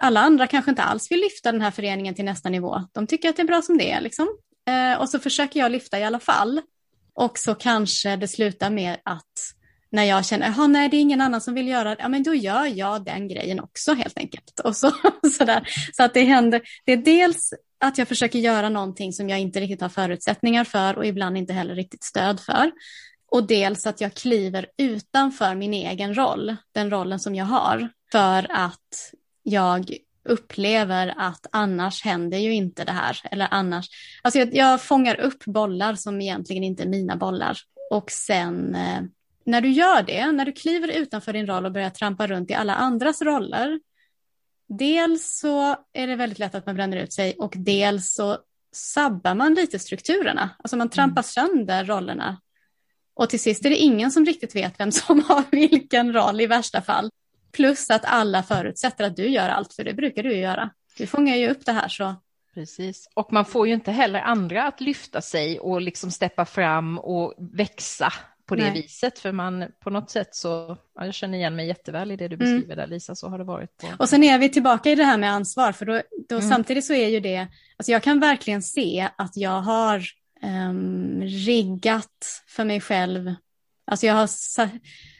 alla andra kanske inte alls vill lyfta den här föreningen till nästa nivå. De tycker att det är bra som det är. Liksom. Eh, och så försöker jag lyfta i alla fall. Och så kanske det slutar med att när jag känner, att det är ingen annan som vill göra det, ja men då gör jag den grejen också helt enkelt. Och så, så, där. så att det händer, det är dels att jag försöker göra någonting som jag inte riktigt har förutsättningar för och ibland inte heller riktigt stöd för. Och dels att jag kliver utanför min egen roll, den rollen som jag har, för att jag upplever att annars händer ju inte det här. Eller annars, alltså jag, jag fångar upp bollar som egentligen inte är mina bollar. Och sen eh, när du gör det, när du kliver utanför din roll och börjar trampa runt i alla andras roller, dels så är det väldigt lätt att man bränner ut sig och dels så sabbar man lite strukturerna. Alltså man trampar mm. sönder rollerna. Och till sist är det ingen som riktigt vet vem som har vilken roll i värsta fall. Plus att alla förutsätter att du gör allt, för det brukar du göra. Du fångar ju upp det här så. Precis, och man får ju inte heller andra att lyfta sig och liksom steppa fram och växa på det Nej. viset, för man på något sätt så, ja, jag känner igen mig jätteväl i det du mm. beskriver mm. där Lisa, så har det varit. På. Och sen är vi tillbaka i det här med ansvar, för då, då mm. samtidigt så är ju det, alltså jag kan verkligen se att jag har um, riggat för mig själv, alltså jag har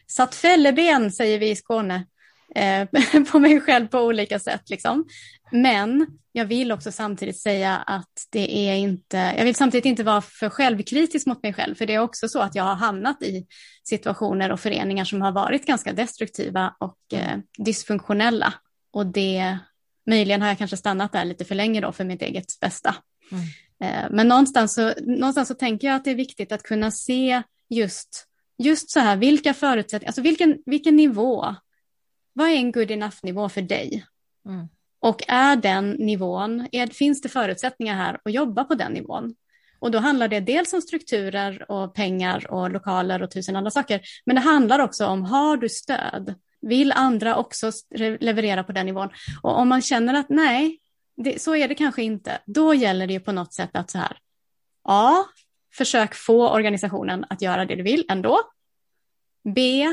satt fälleben, säger vi i Skåne, på mig själv på olika sätt. Liksom. Men jag vill också samtidigt säga att det är inte, jag vill samtidigt inte vara för självkritisk mot mig själv, för det är också så att jag har hamnat i situationer och föreningar som har varit ganska destruktiva och eh, dysfunktionella. Och det, möjligen har jag kanske stannat där lite för länge då för mitt eget bästa. Mm. Eh, men någonstans så, någonstans så tänker jag att det är viktigt att kunna se just, just så här, vilka förutsättningar, alltså vilken, vilken nivå, vad är en good enough nivå för dig? Mm. Och är den nivån, är, finns det förutsättningar här att jobba på den nivån? Och då handlar det dels om strukturer och pengar och lokaler och tusen andra saker. Men det handlar också om, har du stöd? Vill andra också leverera på den nivån? Och om man känner att nej, det, så är det kanske inte, då gäller det ju på något sätt att så här, A. Försök få organisationen att göra det du vill ändå. B.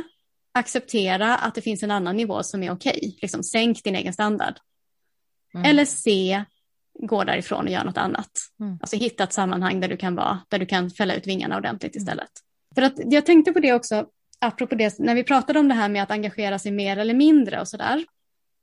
Acceptera att det finns en annan nivå som är okej. Okay. Liksom, sänk din egen standard. Mm. Eller C. Gå därifrån och göra något annat. Mm. Alltså hitta ett sammanhang där du kan vara, där du kan fälla ut vingarna ordentligt mm. istället. För att jag tänkte på det också, apropå det, när vi pratade om det här med att engagera sig mer eller mindre och sådär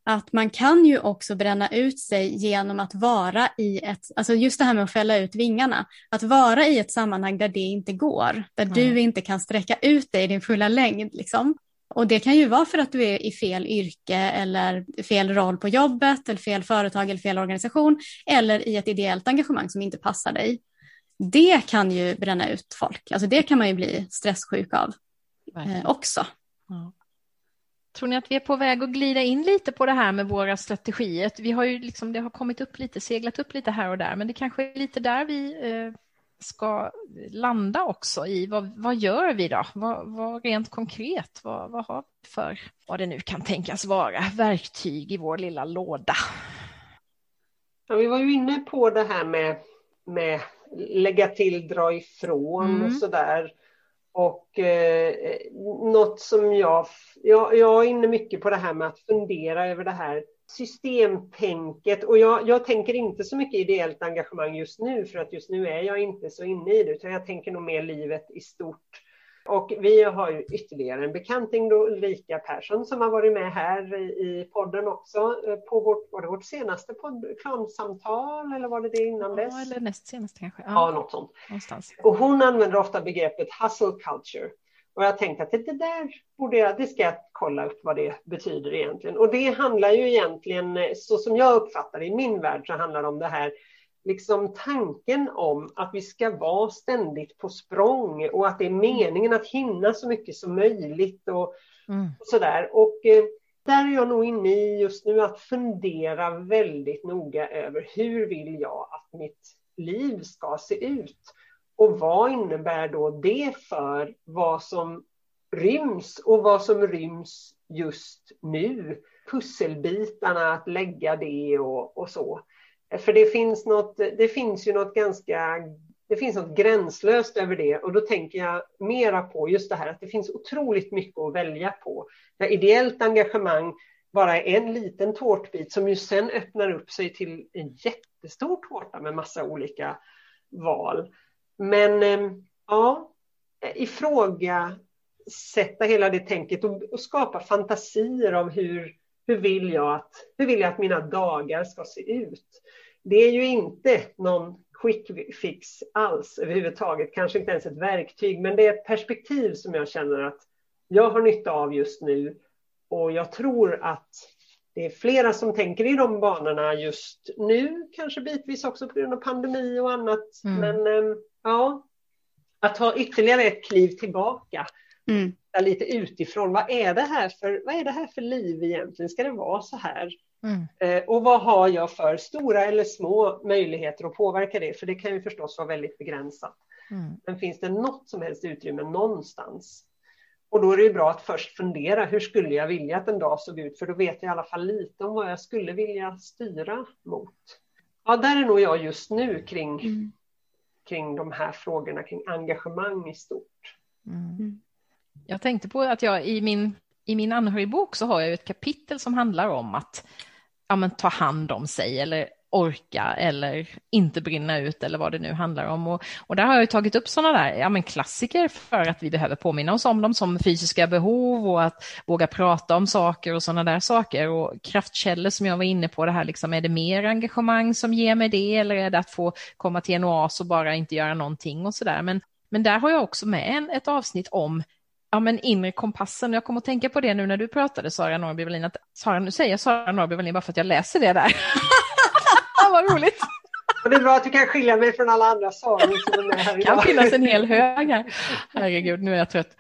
att man kan ju också bränna ut sig genom att vara i ett, alltså just det här med att fälla ut vingarna, att vara i ett sammanhang där det inte går, där mm. du inte kan sträcka ut dig i din fulla längd. Liksom. Och det kan ju vara för att du är i fel yrke eller fel roll på jobbet eller fel företag eller fel organisation eller i ett ideellt engagemang som inte passar dig. Det kan ju bränna ut folk, alltså det kan man ju bli stresssjuk av eh, också. Ja. Tror ni att vi är på väg att glida in lite på det här med våra strategier? Vi har ju liksom, det har kommit upp lite, seglat upp lite här och där, men det kanske är lite där vi eh, ska landa också i. Vad, vad gör vi då? Vad, vad rent konkret, vad, vad har vi för, vad det nu kan tänkas vara, verktyg i vår lilla låda? Ja, vi var ju inne på det här med, med lägga till, dra ifrån mm. och sådär. Och eh, något som jag, jag, jag är inne mycket på det här med att fundera över det här systemtänket. Och jag, jag, tänker inte så mycket ideellt engagemang just nu, för att just nu är jag inte så inne i det, utan jag tänker nog mer livet i stort. Och vi har ju ytterligare en bekanting då, Ulrika Persson, som har varit med här i podden också eh, på vårt, var det vårt senaste klansamtal eller var det det innan dess? Ja, eller näst senaste kanske. Ja, ja något sånt. Någonstans. Och hon använder ofta begreppet hustle culture. Och jag tänkte att det där borde jag, det ska jag kolla upp vad det betyder egentligen. Och det handlar ju egentligen, så som jag uppfattar det i min värld, så handlar det om det här liksom tanken om att vi ska vara ständigt på språng och att det är meningen att hinna så mycket som möjligt och, mm. och sådär. Och eh, där är jag nog inne i just nu att fundera väldigt noga över hur vill jag att mitt liv ska se ut? Och vad innebär då det för vad som ryms och vad som ryms just nu? Pusselbitarna, att lägga det och, och så. För det finns, något, det finns ju något ganska det finns något gränslöst över det och då tänker jag mera på just det här att det finns otroligt mycket att välja på. Där ideellt engagemang bara är en liten tårtbit som ju sen öppnar upp sig till en jättestor tårta med massa olika val. Men eh, ja, ifrågasätta hela det tänket och, och skapa fantasier om hur, hur, vill jag att, hur vill jag att mina dagar ska se ut det är ju inte någon quick fix alls överhuvudtaget, kanske inte ens ett verktyg, men det är ett perspektiv som jag känner att jag har nytta av just nu. Och jag tror att det är flera som tänker i de banorna just nu, kanske bitvis också på grund av pandemi och annat. Mm. Men ehm, ja, att ta ytterligare ett kliv tillbaka, mm. lite utifrån. Vad är, det här för, vad är det här för liv egentligen? Ska det vara så här? Mm. Eh, och vad har jag för stora eller små möjligheter att påverka det? För det kan ju förstås vara väldigt begränsat. Mm. Men finns det något som helst utrymme någonstans? Och då är det bra att först fundera, hur skulle jag vilja att en dag såg ut? För då vet jag i alla fall lite om vad jag skulle vilja styra mot. Ja, där är nog jag just nu kring, mm. Kring de här frågorna, kring engagemang i stort. Mm. Jag tänkte på att jag i min, i min anhörigbok så har jag ett kapitel som handlar om att ja, men, ta hand om sig eller orka eller inte brinna ut eller vad det nu handlar om. Och, och där har jag tagit upp sådana där ja, men klassiker för att vi behöver påminna oss om dem som fysiska behov och att våga prata om saker och sådana där saker. Och kraftkällor som jag var inne på, det här liksom, är det mer engagemang som ger mig det eller är det att få komma till en oas och bara inte göra någonting och sådär. Men, men där har jag också med en, ett avsnitt om ja, men inre kompassen. Jag kommer att tänka på det nu när du pratade, Sara Norrby Wallin. Att, Sara, nu säger jag Sara Norrby Wallin bara för att jag läser det där. Vad roligt. Och det är bra att du kan skilja mig från alla andra sagor som är med här idag. Det kan finnas en hel hög här. Herregud, nu är jag trött.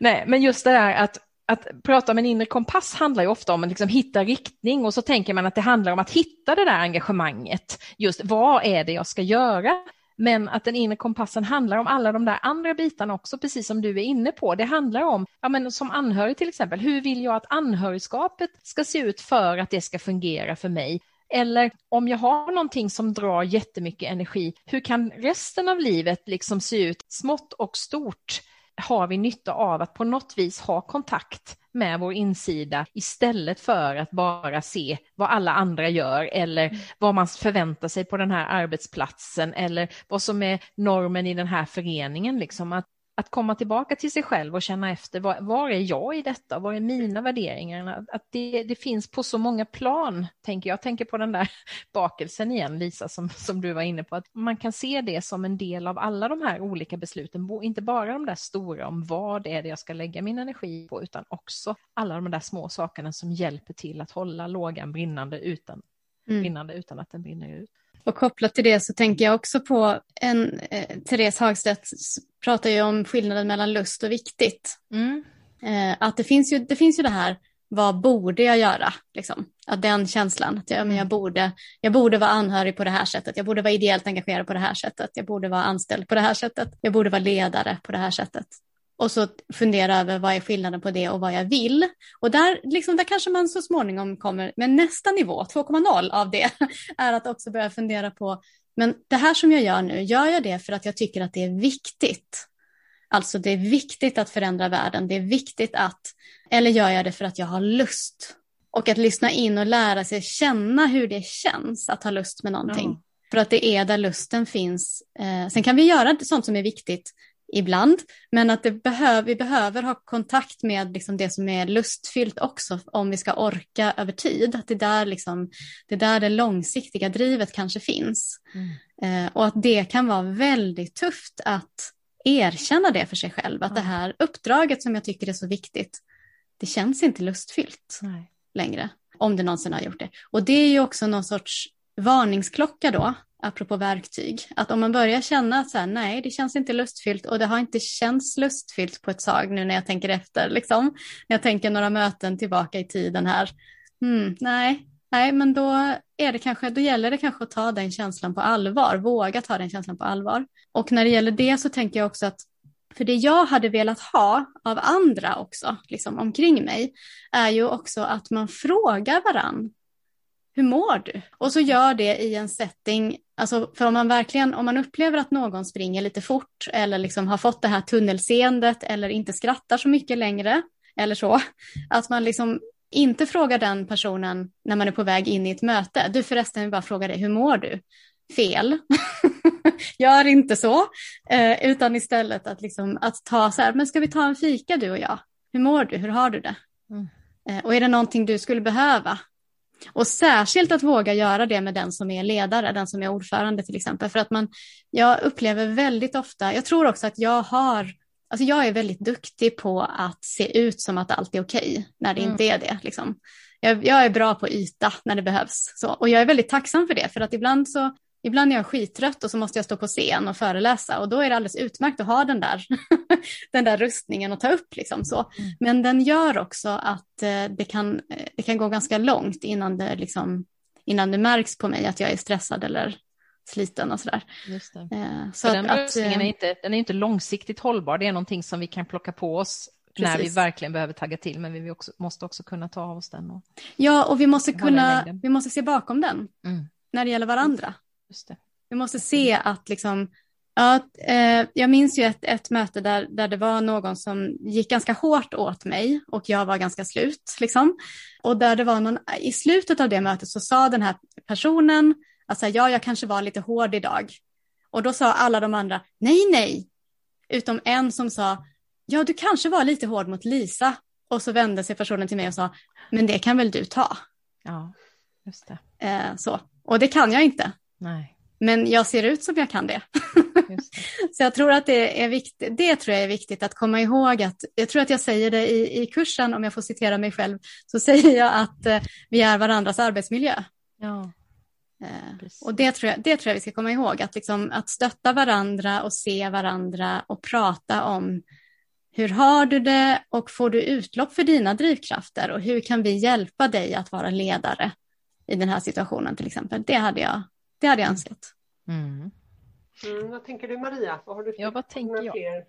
Nej, men just det där att att prata om en inre kompass handlar ju ofta om att liksom hitta riktning och så tänker man att det handlar om att hitta det där engagemanget. Just vad är det jag ska göra? Men att den inre kompassen handlar om alla de där andra bitarna också, precis som du är inne på. Det handlar om, ja men som anhörig till exempel, hur vill jag att anhörigskapet ska se ut för att det ska fungera för mig? Eller om jag har någonting som drar jättemycket energi, hur kan resten av livet liksom se ut? Smått och stort har vi nytta av att på något vis ha kontakt med vår insida istället för att bara se vad alla andra gör eller mm. vad man förväntar sig på den här arbetsplatsen eller vad som är normen i den här föreningen. Liksom. Att att komma tillbaka till sig själv och känna efter, var, var är jag i detta? Var är mina värderingar? Att det, det, finns på så många plan, tänker jag. Tänker på den där bakelsen igen, Lisa, som, som du var inne på. Att man kan se det som en del av alla de här olika besluten, inte bara de där stora om vad är det jag ska lägga min energi på, utan också alla de där små sakerna som hjälper till att hålla lågan brinnande utan, mm. brinnande utan att den brinner ut. Och kopplat till det så tänker jag också på en, eh, Therese Hagstedt pratar ju om skillnaden mellan lust och viktigt. Mm. Eh, att det finns, ju, det finns ju det här, vad borde jag göra? Liksom. Att den känslan, att jag, men jag, mm. borde, jag borde vara anhörig på det här sättet, jag borde vara ideellt engagerad på det här sättet, jag borde vara anställd på det här sättet, jag borde vara ledare på det här sättet och så fundera över vad är skillnaden på det och vad jag vill. Och där, liksom, där kanske man så småningom kommer, med nästa nivå, 2,0 av det, är att också börja fundera på, men det här som jag gör nu, gör jag det för att jag tycker att det är viktigt? Alltså det är viktigt att förändra världen, det är viktigt att, eller gör jag det för att jag har lust? Och att lyssna in och lära sig känna hur det känns att ha lust med någonting. Mm. För att det är där lusten finns. Eh, sen kan vi göra sånt som är viktigt ibland, men att det behöv, vi behöver ha kontakt med liksom det som är lustfyllt också om vi ska orka över tid. Att det, där liksom, det är där det långsiktiga drivet kanske finns. Mm. Eh, och att det kan vara väldigt tufft att erkänna det för sig själv, att mm. det här uppdraget som jag tycker är så viktigt, det känns inte lustfyllt Nej. längre, om det någonsin har gjort det. Och det är ju också någon sorts varningsklocka då, apropå verktyg, att om man börjar känna att så här, nej, det känns inte lustfyllt och det har inte känts lustfyllt på ett tag nu när jag tänker efter, liksom. När jag tänker några möten tillbaka i tiden här. Mm, nej, nej, men då, är det kanske, då gäller det kanske att ta den känslan på allvar, våga ta den känslan på allvar. Och när det gäller det så tänker jag också att för det jag hade velat ha av andra också, liksom omkring mig, är ju också att man frågar varann hur mår du? Och så gör det i en setting, alltså för om man verkligen, om man upplever att någon springer lite fort eller liksom har fått det här tunnelseendet eller inte skrattar så mycket längre eller så, att man liksom inte frågar den personen när man är på väg in i ett möte. Du förresten, jag bara fråga dig, hur mår du? Fel. Gör inte så, eh, utan istället att, liksom, att ta så här, men ska vi ta en fika du och jag? Hur mår du? Hur har du det? Mm. Eh, och är det någonting du skulle behöva? Och särskilt att våga göra det med den som är ledare, den som är ordförande till exempel. För att man, jag upplever väldigt ofta, jag tror också att jag har, alltså jag är väldigt duktig på att se ut som att allt är okej okay, när det mm. inte är det. Liksom. Jag, jag, är bra på yta när det behövs. Så, och jag är väldigt tacksam för det, för att ibland så Ibland är jag skittrött och så måste jag stå på scen och föreläsa och då är det alldeles utmärkt att ha den där, den där rustningen och ta upp. Liksom så. Mm. Men den gör också att eh, det, kan, eh, det kan gå ganska långt innan det, liksom, innan det märks på mig att jag är stressad eller sliten och sådär. Just det. Eh, så den att, rustningen är inte, den är inte långsiktigt hållbar, det är någonting som vi kan plocka på oss Precis. när vi verkligen behöver tagga till, men vi också, måste också kunna ta av oss den. Och ja, och vi måste, kunna, vi måste se bakom den mm. när det gäller varandra. Just det. Vi måste se att liksom, ja, eh, jag minns ju ett, ett möte där, där det var någon som gick ganska hårt åt mig och jag var ganska slut. Liksom. Och där det var någon, i slutet av det mötet så sa den här personen Alltså, ja, jag kanske var lite hård idag. Och då sa alla de andra, nej, nej. Utom en som sa, ja, du kanske var lite hård mot Lisa. Och så vände sig personen till mig och sa, men det kan väl du ta? Ja, just det. Eh, så. Och det kan jag inte. Nej. Men jag ser ut som jag kan det. det. så jag tror att det är viktigt. Det tror jag är viktigt att komma ihåg att jag tror att jag säger det i, i kursen, om jag får citera mig själv, så säger jag att eh, vi är varandras arbetsmiljö. Ja. Eh, och det tror, jag, det tror jag vi ska komma ihåg, att, liksom, att stötta varandra och se varandra och prata om hur har du det och får du utlopp för dina drivkrafter och hur kan vi hjälpa dig att vara ledare i den här situationen till exempel. Det hade jag, det hade jag önskat. Mm. Mm, vad tänker du Maria? Vad har du ja, vad tänker jag?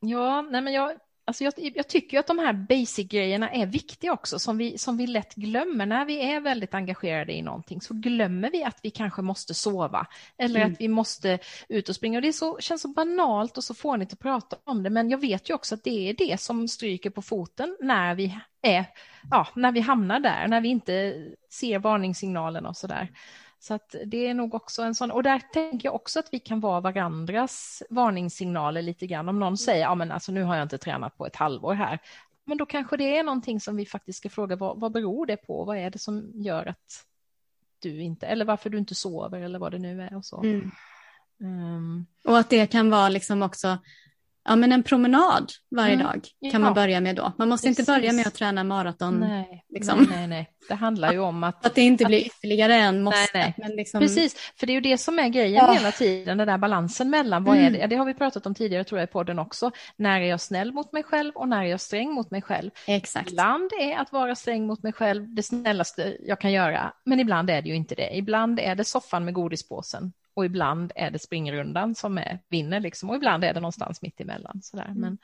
Ja, nej men jag, Alltså jag, jag, tycker att de här basic-grejerna är viktiga också, som vi, som vi lätt glömmer. När vi är väldigt engagerade i någonting så glömmer vi att vi kanske måste sova eller mm. att vi måste ut och springa. Och det så, känns så banalt och så fånigt att prata om det, men jag vet ju också att det är det som stryker på foten när vi, är, ja, när vi hamnar där, när vi inte ser varningssignalerna och så där. Så att det är nog också en sån, och där tänker jag också att vi kan vara varandras varningssignaler lite grann. Om någon säger, ja men alltså nu har jag inte tränat på ett halvår här, men då kanske det är någonting som vi faktiskt ska fråga, vad, vad beror det på? Vad är det som gör att du inte, eller varför du inte sover eller vad det nu är och så. Mm. Um. Och att det kan vara liksom också ja, men en promenad varje mm. dag kan ja. man börja med då. Man måste Precis. inte börja med att träna maraton. Nej, liksom. nej, nej, nej, det handlar ju om att... Att det inte blir ytterligare en måste. Nej, nej. Liksom... Precis, för det är ju det som är grejen ja. hela tiden, den där balansen mellan vad mm. är det, det har vi pratat om tidigare tror jag i podden också, när är jag snäll mot mig själv och när är jag sträng mot mig själv. Exakt. Ibland är att vara sträng mot mig själv det snällaste jag kan göra, men ibland är det ju inte det. Ibland är det soffan med godispåsen och ibland är det springrundan som är, vinner liksom, och ibland är det någonstans mitt emellan. Sådär. Mm. Men,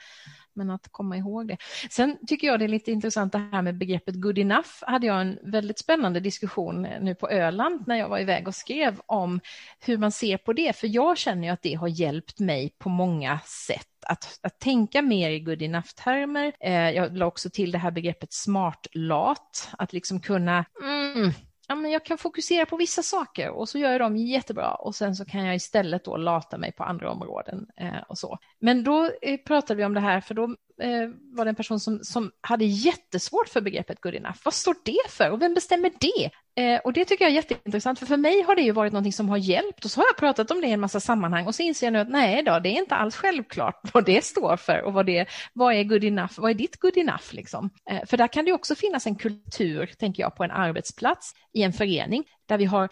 men att komma ihåg det. Sen tycker jag det är lite intressant det här med begreppet good enough. hade jag en väldigt spännande diskussion nu på Öland när jag var iväg och skrev om hur man ser på det. För jag känner ju att det har hjälpt mig på många sätt att, att tänka mer i good enough-termer. Eh, jag la också till det här begreppet smart-lat, att liksom kunna mm, ja, men jag kan fokusera på vissa saker och så gör jag dem jättebra och sen så kan jag istället då lata mig på andra områden eh, och så. Men då eh, pratade vi om det här för då eh, var det en person som, som hade jättesvårt för begreppet good enough. Vad står det för och vem bestämmer det? Eh, och det tycker jag är jätteintressant för för mig har det ju varit någonting som har hjälpt och så har jag pratat om det i en massa sammanhang och så inser jag nu att nej då, det är inte alls självklart vad det står för och vad, det, vad är good enough, vad är ditt good enough liksom? Eh, för där kan det också finnas en kultur, tänker jag, på en arbetsplats i en förening där vi har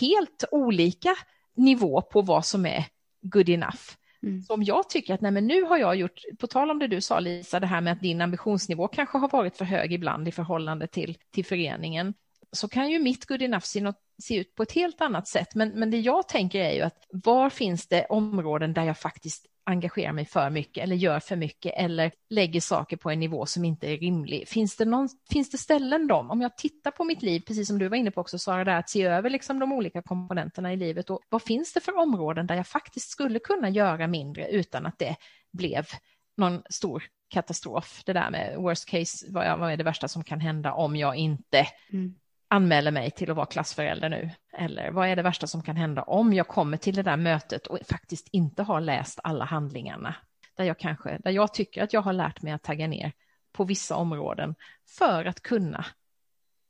helt olika nivå på vad som är good enough. Mm. Som om jag tycker att nej, men nu har jag gjort, på tal om det du sa Lisa, det här med att din ambitionsnivå kanske har varit för hög ibland i förhållande till, till föreningen, så kan ju mitt good enough se, något, se ut på ett helt annat sätt. Men, men det jag tänker är ju att var finns det områden där jag faktiskt engagerar mig för mycket eller gör för mycket eller lägger saker på en nivå som inte är rimlig. Finns det, någon, finns det ställen då, om jag tittar på mitt liv, precis som du var inne på också Sara, där att se över liksom de olika komponenterna i livet och vad finns det för områden där jag faktiskt skulle kunna göra mindre utan att det blev någon stor katastrof. Det där med worst case, vad är det värsta som kan hända om jag inte mm anmäler mig till att vara klassförälder nu? Eller vad är det värsta som kan hända om jag kommer till det där mötet och faktiskt inte har läst alla handlingarna? Där jag, kanske, där jag tycker att jag har lärt mig att tagga ner på vissa områden för att kunna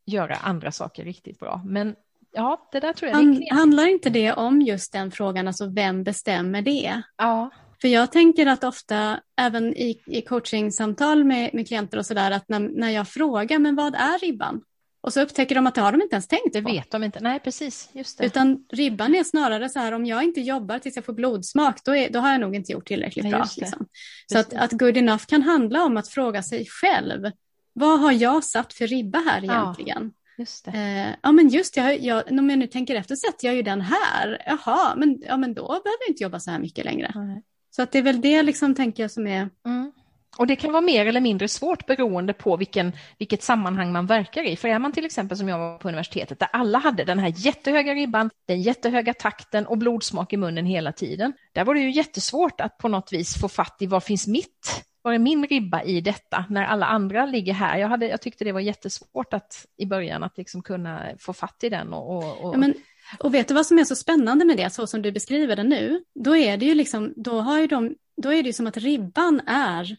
göra andra saker riktigt bra. Men ja, det där tror jag Han, Handlar inte det om just den frågan, alltså vem bestämmer det? Ja. För jag tänker att ofta, även i, i coachingsamtal med, med klienter och sådär, att när, när jag frågar, men vad är ribban? Och så upptäcker de att det har de inte ens tänkt Det på. vet de inte, nej precis, just det. Utan ribban är snarare så här, om jag inte jobbar tills jag får blodsmak, då, är, då har jag nog inte gjort tillräckligt nej, bra. Liksom. Så att, att good enough kan handla om att fråga sig själv, vad har jag satt för ribba här egentligen? Ja. Just eh, ja men just jag, jag, om jag nu tänker efter sätter jag ju den här. Jaha, men, ja, men då behöver jag inte jobba så här mycket längre. Mm. Så att det är väl det liksom tänker jag som är mm. Och det kan vara mer eller mindre svårt beroende på vilken, vilket sammanhang man verkar i. För är man till exempel som jag var på universitetet där alla hade den här jättehöga ribban, den jättehöga takten och blodsmak i munnen hela tiden. Där var det ju jättesvårt att på något vis få fatt i vad finns mitt var är min ribba i detta när alla andra ligger här? Jag, hade, jag tyckte det var jättesvårt att i början att liksom kunna få fatt i den. Och, och, ja, men Och vet du vad som är så spännande med det, så som du beskriver det nu? Då är det ju liksom, då har ju de, då är det ju som att ribban är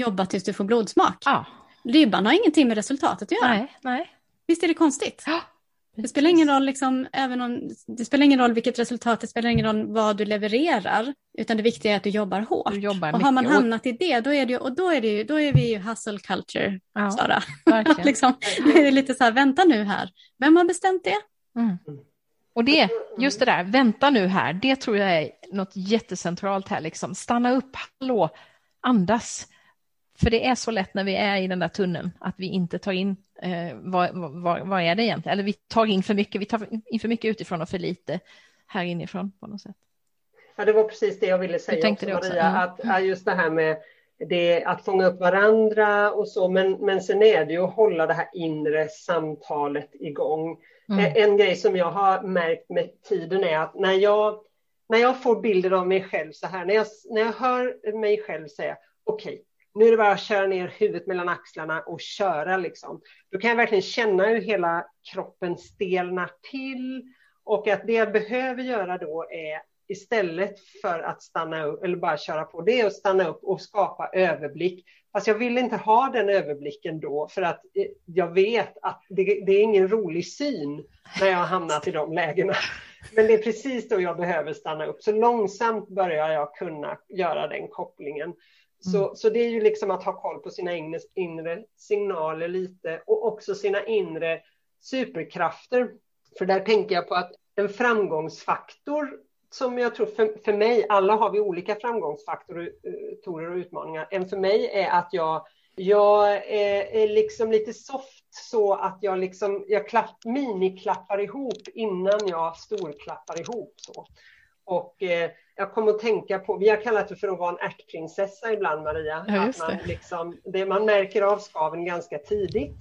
jobba tills du får blodsmak. Ja. Ribban har ingenting med resultatet att göra. Nej, nej. Visst är det konstigt? Ja, Det spelar ingen roll, liksom, även om, det spelar ingen roll vilket resultat, det spelar ingen roll vad du levererar, utan det viktiga är att du jobbar hårt. Du jobbar och har man hamnat i det, då är, det, ju- och då är, det då är vi ju hustle culture, Ja, Sara. liksom, det är lite så här, vänta nu här, vem har bestämt det? Mm. Och det, just det där, vänta nu här, det tror jag är något jättecentralt här, liksom. Stanna upp, hallå, andas. För det är så lätt när vi är i den där tunneln att vi inte tar in, eh, vad, vad, vad är det egentligen? Eller vi tar in för mycket, vi tar in för mycket utifrån och för lite här inifrån på något sätt. Ja, det var precis det jag ville säga också, Maria, mm. att just det här med det, att fånga upp varandra och så, men, men sen är det ju att hålla det här inre samtalet igång. Mm. Eh, En grej som jag har märkt med tiden är att när jag, när jag får bilder av mig själv så här, när jag, när jag hör mig själv säga okej, nu är det bara att köra ner huvudet mellan axlarna och köra liksom. Då kan jag verkligen känna hur hela kroppen stelnar till och att det jag behöver göra då är istället för att stanna upp eller bara köra på, det är att stanna upp och skapa överblick. Fast jag vill inte ha den överblicken då för att eh, jag vet att det, det är ingen rolig syn när jag har hamnat i de lägena. Men det är precis då jag behöver stanna upp. Så långsamt börjar jag kunna göra den kopplingen. Så, så det är ju liksom att ha koll på sina inre, inre signaler lite och också sina inre superkrafter. För där tänker jag på att en framgångsfaktor som jag tror för, för mig, alla har vi olika framgångsfaktorer och utmaningar. En för mig är att jag, jag är, är liksom lite soft så att jag liksom, jag klapp, miniklappar ihop innan jag storklappar ihop. Så. Och eh, jag kommer att tänka på, vi har kallat det för att vara en ärtprinsessa ibland Maria. Ja, att man, det. liksom, det, man märker av skaven ganska tidigt.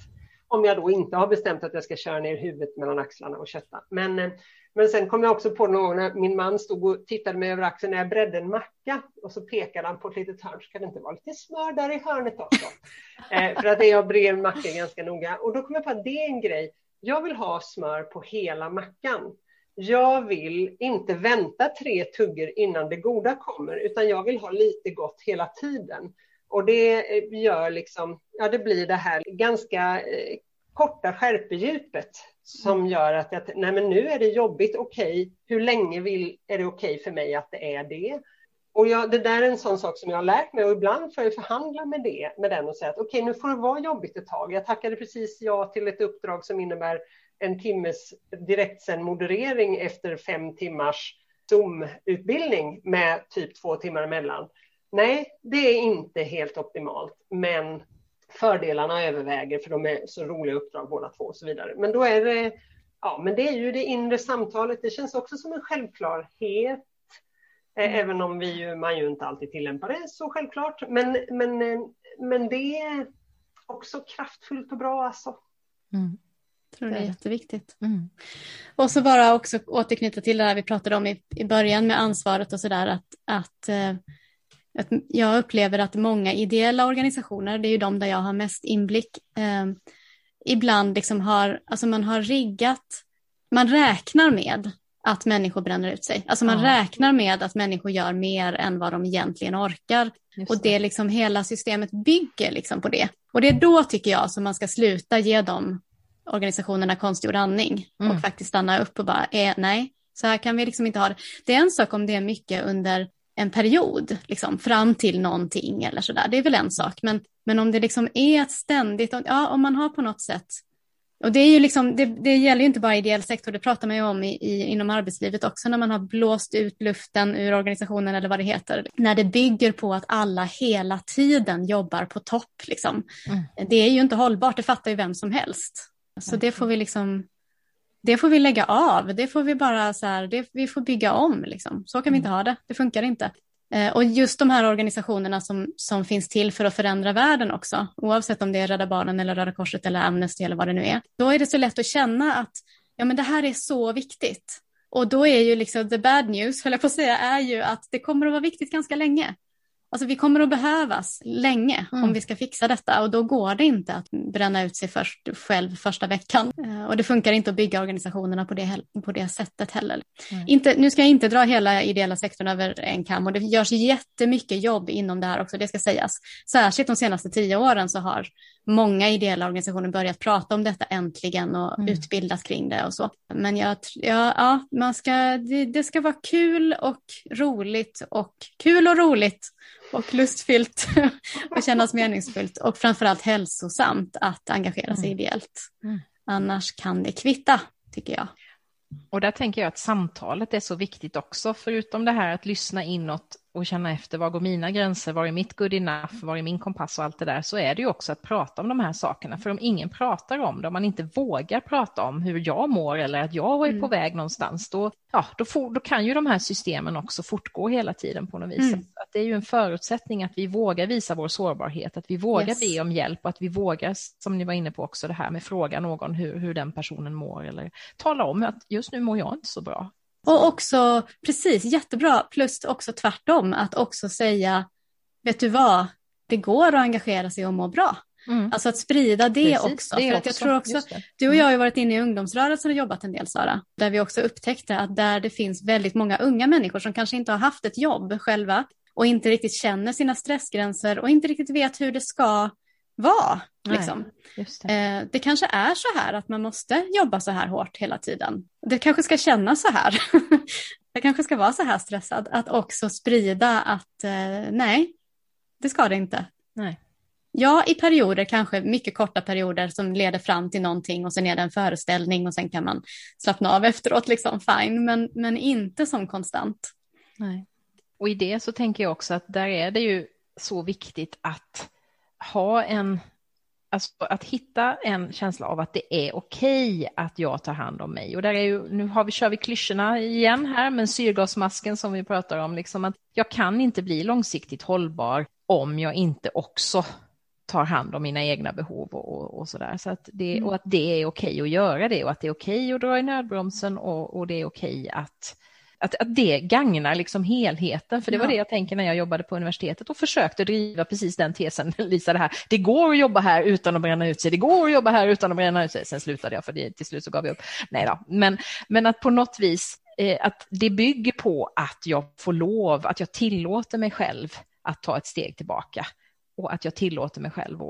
Om jag då inte har bestämt att jag ska köra ner huvudet mellan axlarna och kötta. Men, eh, men sen kom jag också på någon gång när min man stod och tittade mig över axeln när jag bredde en macka och så pekade han på ett litet hörn, ska det inte vara lite smör där i hörnet också? eh, för att jag brer en macka ganska noga. Och då kom jag på att det är en grej, jag vill ha smör på hela mackan. Jag vill inte vänta tre tuggor innan det goda kommer, utan jag vill ha lite gott hela tiden. Och det eh, gör liksom, ja det blir det här ganska eh, korta skärpedjupet som gör att jag, nej men nu är det jobbigt, okej, hur länge vill, är det okej för mig att det är det? Och jag, det där är en sån sak som jag har lärt mig och ibland får jag förhandla med, det, med den och säga att okej, nu får det vara jobbigt ett tag. Jag tackade precis ja till ett uppdrag som innebär en timmes direktsänd moderering efter fem timmars Zoom-utbildning med typ två timmar emellan. Nej, det är inte helt optimalt, men fördelarna överväger för de är så roliga uppdrag båda två och så vidare. Men då är det, ja, men det är ju det inre samtalet. Det känns också som en självklarhet, eh, även om vi ju, man ju inte alltid tillämpar det så självklart. Men, men, eh, men det är också kraftfullt och bra alltså. Mm. Jag tror det är jätteviktigt. Mm. Och så bara också återknyta till det här vi pratade om i, i början med ansvaret och sådär att, att, eh, att jag upplever att många ideella organisationer, det är ju de där jag har mest inblick, eh, ibland liksom har, alltså man har riggat, man räknar med att människor bränner ut sig. Alltså man Ja. räknar med att människor gör mer än vad de egentligen orkar. Just Och det är liksom hela systemet bygger liksom på det. Och det är då tycker jag som man ska sluta ge de organisationerna konstgjord andning Mm. och faktiskt stanna upp och bara, eh, nej, så här kan vi liksom inte ha det. Det är en sak om det är mycket under en period, liksom, fram till någonting eller sådär, det är väl en sak. Men, men om det liksom är ett ständigt, ja, om man har på något sätt och det, är ju liksom, det, det gäller ju inte bara ideell sektor, det pratar man ju om i, i, inom arbetslivet också, när man har blåst ut luften ur organisationen eller vad det heter. När det bygger på att alla hela tiden jobbar på topp. Liksom. Mm. Det är ju inte hållbart, det fattar ju vem som helst. Så det får vi liksom, det får vi lägga av, det får vi bara så här, det, vi får bygga om. Liksom. Så kan vi inte ha det, det funkar inte. Eh, Och just de här organisationerna som, som finns till för att förändra världen också, oavsett om det är Rädda Barnen eller Röda Korset eller Amnesty eller vad det nu är, då är det så lätt att känna att ja, men det här är så viktigt. Och då är ju liksom the bad news, höll jag på att säga, är ju att det kommer att vara viktigt ganska länge. Alltså vi kommer att behövas länge mm. om vi ska fixa detta och då går det inte att bränna ut sig först, själv första veckan. Eh, och det funkar inte att bygga organisationerna på det, på det sättet heller. Mm. Inte, nu ska jag inte dra hela ideella sektorn över en kam och det görs jättemycket jobb inom det här också, det ska sägas. Särskilt de senaste tio åren så har många ideella organisationer börjat prata om detta äntligen och mm. utbildas kring det och så. Men jag, ja, ja, man ska, det, det ska vara kul och roligt och kul och roligt och lustfyllt och kännas meningsfullt och framförallt hälsosamt att engagera sig mm. ideellt. Mm. Annars kan det kvitta, tycker jag. Och där tänker jag att samtalet är så viktigt också, förutom det här att lyssna inåt och känna efter var går mina gränser, var är mitt good enough, var är min kompass och allt det där, så är det ju också att prata om de här sakerna. För om ingen pratar om det, om man inte vågar prata om hur jag mår eller att jag är på mm. väg någonstans, då, ja, då, får, då, kan ju de här systemen också fortgå hela tiden på något vis. Mm. Att det är ju en förutsättning att vi vågar visa vår sårbarhet, att vi vågar yes. be om hjälp och att vi vågar, som ni var inne på också, det här med fråga någon hur, hur den personen mår eller tala om att just nu mår jag inte så bra. Och också, precis, jättebra, plus också tvärtom, att också säga, vet du vad, det går att engagera sig och må bra. Mm. Alltså att sprida det precis, också. Det för att jag tror också, du och jag har ju varit inne i ungdomsrörelsen och jobbat en del Sara, där vi också upptäckte att där det finns väldigt många unga människor som kanske inte har haft ett jobb själva och inte riktigt känner sina stressgränser och inte riktigt vet hur det ska vara. Liksom. det. Eh, det kanske är så här att man måste jobba så här hårt hela tiden. Det kanske ska kännas så här. det kanske ska vara så här stressad. Att också sprida att eh, nej, det ska det inte. Nej. Ja, i perioder, kanske mycket korta perioder som leder fram till någonting och sen är det en föreställning och sen kan man slappna av efteråt, liksom fine, men, men inte som konstant. Nej. Och i det så tänker jag också att där är det ju så viktigt att ha en, alltså att hitta en känsla av att det är okej att jag tar hand om mig. Och där är ju, nu har vi, kör vi klyschorna igen här, men syrgasmasken som vi pratar om, liksom att jag kan inte bli långsiktigt hållbar om jag inte också tar hand om mina egna behov och, och, och sådär. Så att det, mm. och att det är okej att göra det och att det är okej att dra i nödbromsen och, och det är okej att att, att det gagnar liksom helheten. För det var det jag tänkte när jag jobbade på universitetet och försökte driva precis den tesen, Lisa, det här. Det går att jobba här utan att bränna ut sig, det går att jobba här utan att bränna ut sig. Sen slutade jag för det, till slut så gav jag upp. Nej då, men, men att på något vis eh, att det bygger på att jag får lov, att jag tillåter mig själv att ta ett steg tillbaka och att jag tillåter mig själv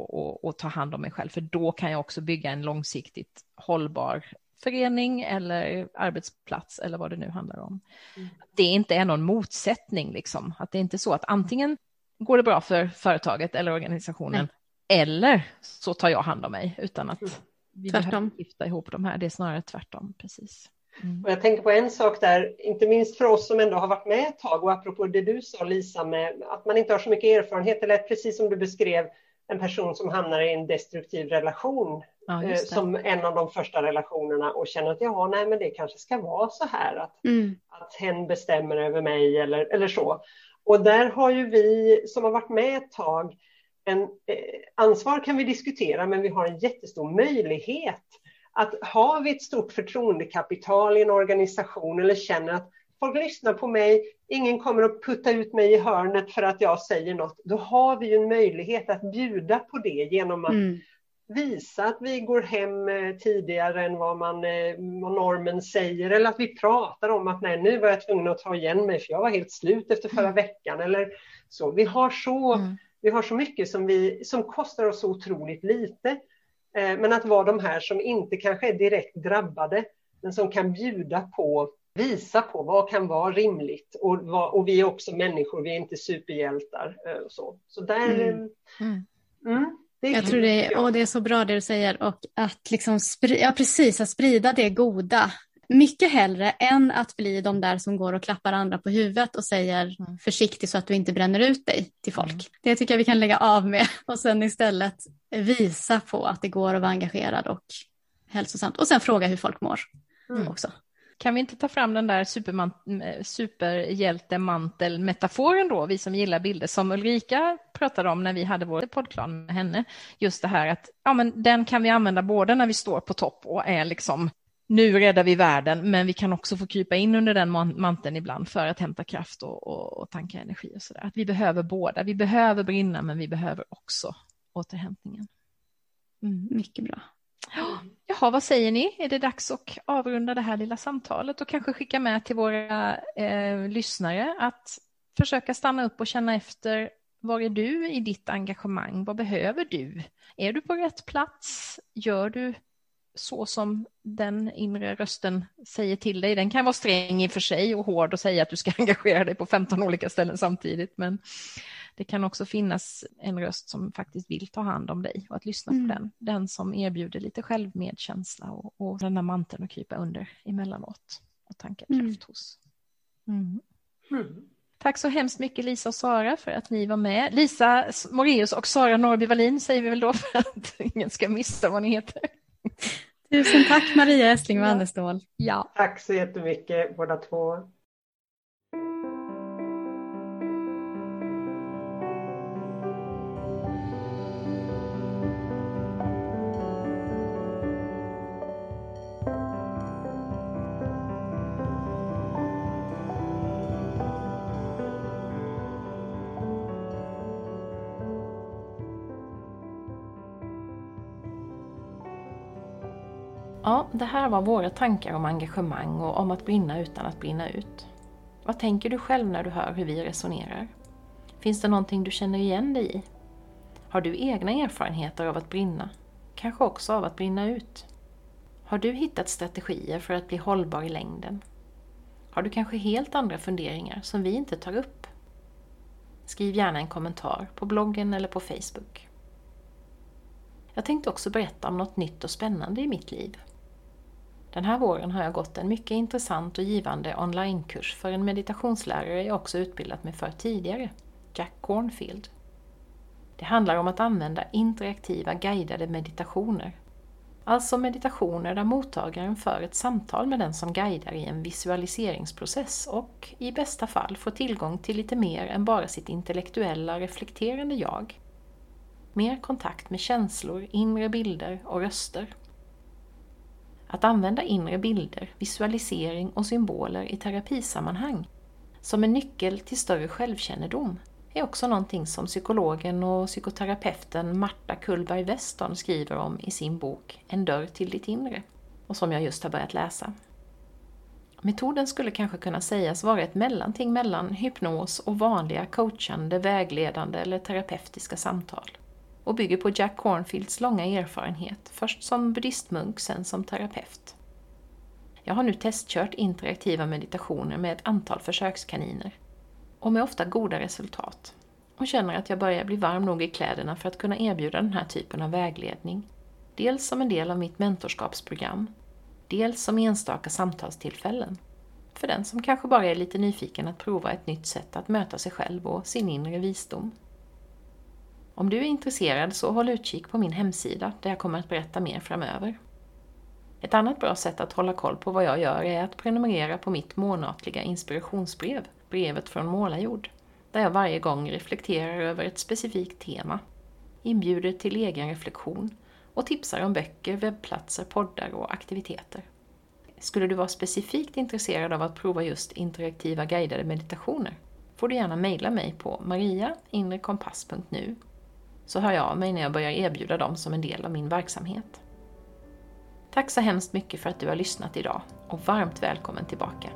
att ta hand om mig själv, för då kan jag också bygga en långsiktigt hållbar förening eller arbetsplats eller vad det nu handlar om. Mm. Det inte är någon motsättning, liksom. att det är inte så att antingen går det bra för företaget eller organisationen Nej. eller så tar jag hand om mig utan att mm. vi tvärtom. behöver gifta ihop de här. Det är snarare tvärtom. Precis. Mm. Och jag tänker på en sak där, inte minst för oss som ändå har varit med ett tag och apropå det du sa Lisa med att man inte har så mycket erfarenhet eller precis som du beskrev en person som hamnar i en destruktiv relation ja, eh, som en av de första relationerna och känner att ja, nej, men det kanske ska vara så här att, mm. att hen bestämmer över mig eller, eller så. Och där har ju vi som har varit med ett tag en, eh, ansvar kan vi diskutera, men vi har en jättestor möjlighet att har vi ett stort förtroendekapital i en organisation eller känner att folk lyssnar på mig, ingen kommer att putta ut mig i hörnet för att jag säger något, då har vi en möjlighet att bjuda på det genom att mm. Visa att vi går hem eh, tidigare än vad, man, eh, vad normen säger eller att vi pratar om att nej, nu var jag tvungen att ta igen mig för jag var helt slut efter förra mm. veckan eller så. Vi har så, mm. vi har så mycket som, vi, som kostar oss så otroligt lite. Eh, men att vara de här som inte kanske är direkt drabbade, men som kan bjuda på visa på vad kan vara rimligt och, vad, och vi är också människor, vi är inte superhjältar. Och så. så där, mm. Eh, mm. Jag tror det är, och det är så bra det du säger och att liksom sprida, ja, precis, att sprida det goda. Mycket hellre än att bli de där som går och klappar andra på huvudet och säger mm. försiktigt så att du inte bränner ut dig till folk. Mm. Det tycker jag vi kan lägga av med och sen istället visa på att det går att vara engagerad och hälsosamt och sen fråga hur folk mår mm. också. Kan vi inte ta fram den där eh, superhjältemantel-metaforen då, vi som gillar bilder, som Ulrika pratade om när vi hade vår poddklan med henne. Just det här att ja, men den kan vi använda både när vi står på topp och är liksom nu räddar vi världen, men vi kan också få krypa in under den manteln ibland för att hämta kraft och, och, och tanka energi och sådär. Att vi behöver båda. Vi behöver brinna, men vi behöver också återhämtningen. Mm. Mycket bra. Jaha, vad säger ni? Är det dags att avrunda det här lilla samtalet och kanske skicka med till våra eh, lyssnare att försöka stanna upp och känna efter var är du i ditt engagemang? Vad behöver du? Är du på rätt plats? Gör du så som den inre rösten säger till dig? Den kan vara sträng i och för sig och hård och säga att du ska engagera dig på 15 olika ställen samtidigt. Men det kan också finnas en röst som faktiskt vill ta hand om dig och att lyssna mm. på den. Den som erbjuder lite självmedkänsla och, och den där manteln att krypa under emellanåt och tanka kraft mm. hos. Mm. Mm. Tack så hemskt mycket Lisa och Sara för att ni var med. Lisa Moreus och Sara Norrby Wallin säger vi väl då för att ingen ska missa vad ni heter. Tusen tack Maria Essling Wannestål. Ja. Tack så jättemycket båda två. Det här var våra tankar om engagemang och om att brinna utan att brinna ut. Vad tänker du själv när du hör hur vi resonerar? Finns det någonting du känner igen dig i? Har du egna erfarenheter av att brinna? Kanske också av att brinna ut? Har du hittat strategier för att bli hållbar i längden? Har du kanske helt andra funderingar som vi inte tar upp? Skriv gärna en kommentar på bloggen eller på Facebook. Jag tänkte också berätta om något nytt och spännande i mitt liv. Den här våren har jag gått en mycket intressant och givande onlinekurs för en meditationslärare jag också utbildat mig för tidigare, Jack Cornfield. Det handlar om att använda interaktiva guidade meditationer. Alltså meditationer där mottagaren för ett samtal med den som guidar i en visualiseringsprocess och i bästa fall får tillgång till lite mer än bara sitt intellektuella reflekterande jag. Mer kontakt med känslor, inre bilder och röster. Att använda inre bilder, visualisering och symboler i terapisammanhang som en nyckel till större självkännedom är också någonting som psykologen och psykoterapeuten Marta Kullberg Weston skriver om i sin bok En dörr till ditt inre och som jag just har börjat läsa. Metoden skulle kanske kunna sägas vara ett mellanting mellan hypnos och vanliga coachande, vägledande eller terapeutiska samtal och bygger på Jack Cornfields långa erfarenhet, först som buddhistmunk, sen som terapeut. Jag har nu testkört interaktiva meditationer med ett antal försökskaniner och med ofta goda resultat och känner att jag börjar bli varm nog i kläderna för att kunna erbjuda den här typen av vägledning. Dels som en del av mitt mentorskapsprogram, dels som enstaka samtalstillfällen. För den som kanske bara är lite nyfiken att prova ett nytt sätt att möta sig själv och sin inre visdom. Om du är intresserad så håll utkik på min hemsida där jag kommer att berätta mer framöver. Ett annat bra sätt att hålla koll på vad jag gör är att prenumerera på mitt månatliga inspirationsbrev, brevet från Målarjord, där jag varje gång reflekterar över ett specifikt tema, inbjuder till egen reflektion och tipsar om böcker, webbplatser, poddar och aktiviteter. Skulle du vara specifikt intresserad av att prova just interaktiva guidade meditationer får du gärna mejla mig på mariainrekompass.nu så hör jag av mig när jag börjar erbjuda dem som en del av min verksamhet. Tack så hemskt mycket för att du har lyssnat idag och varmt välkommen tillbaka!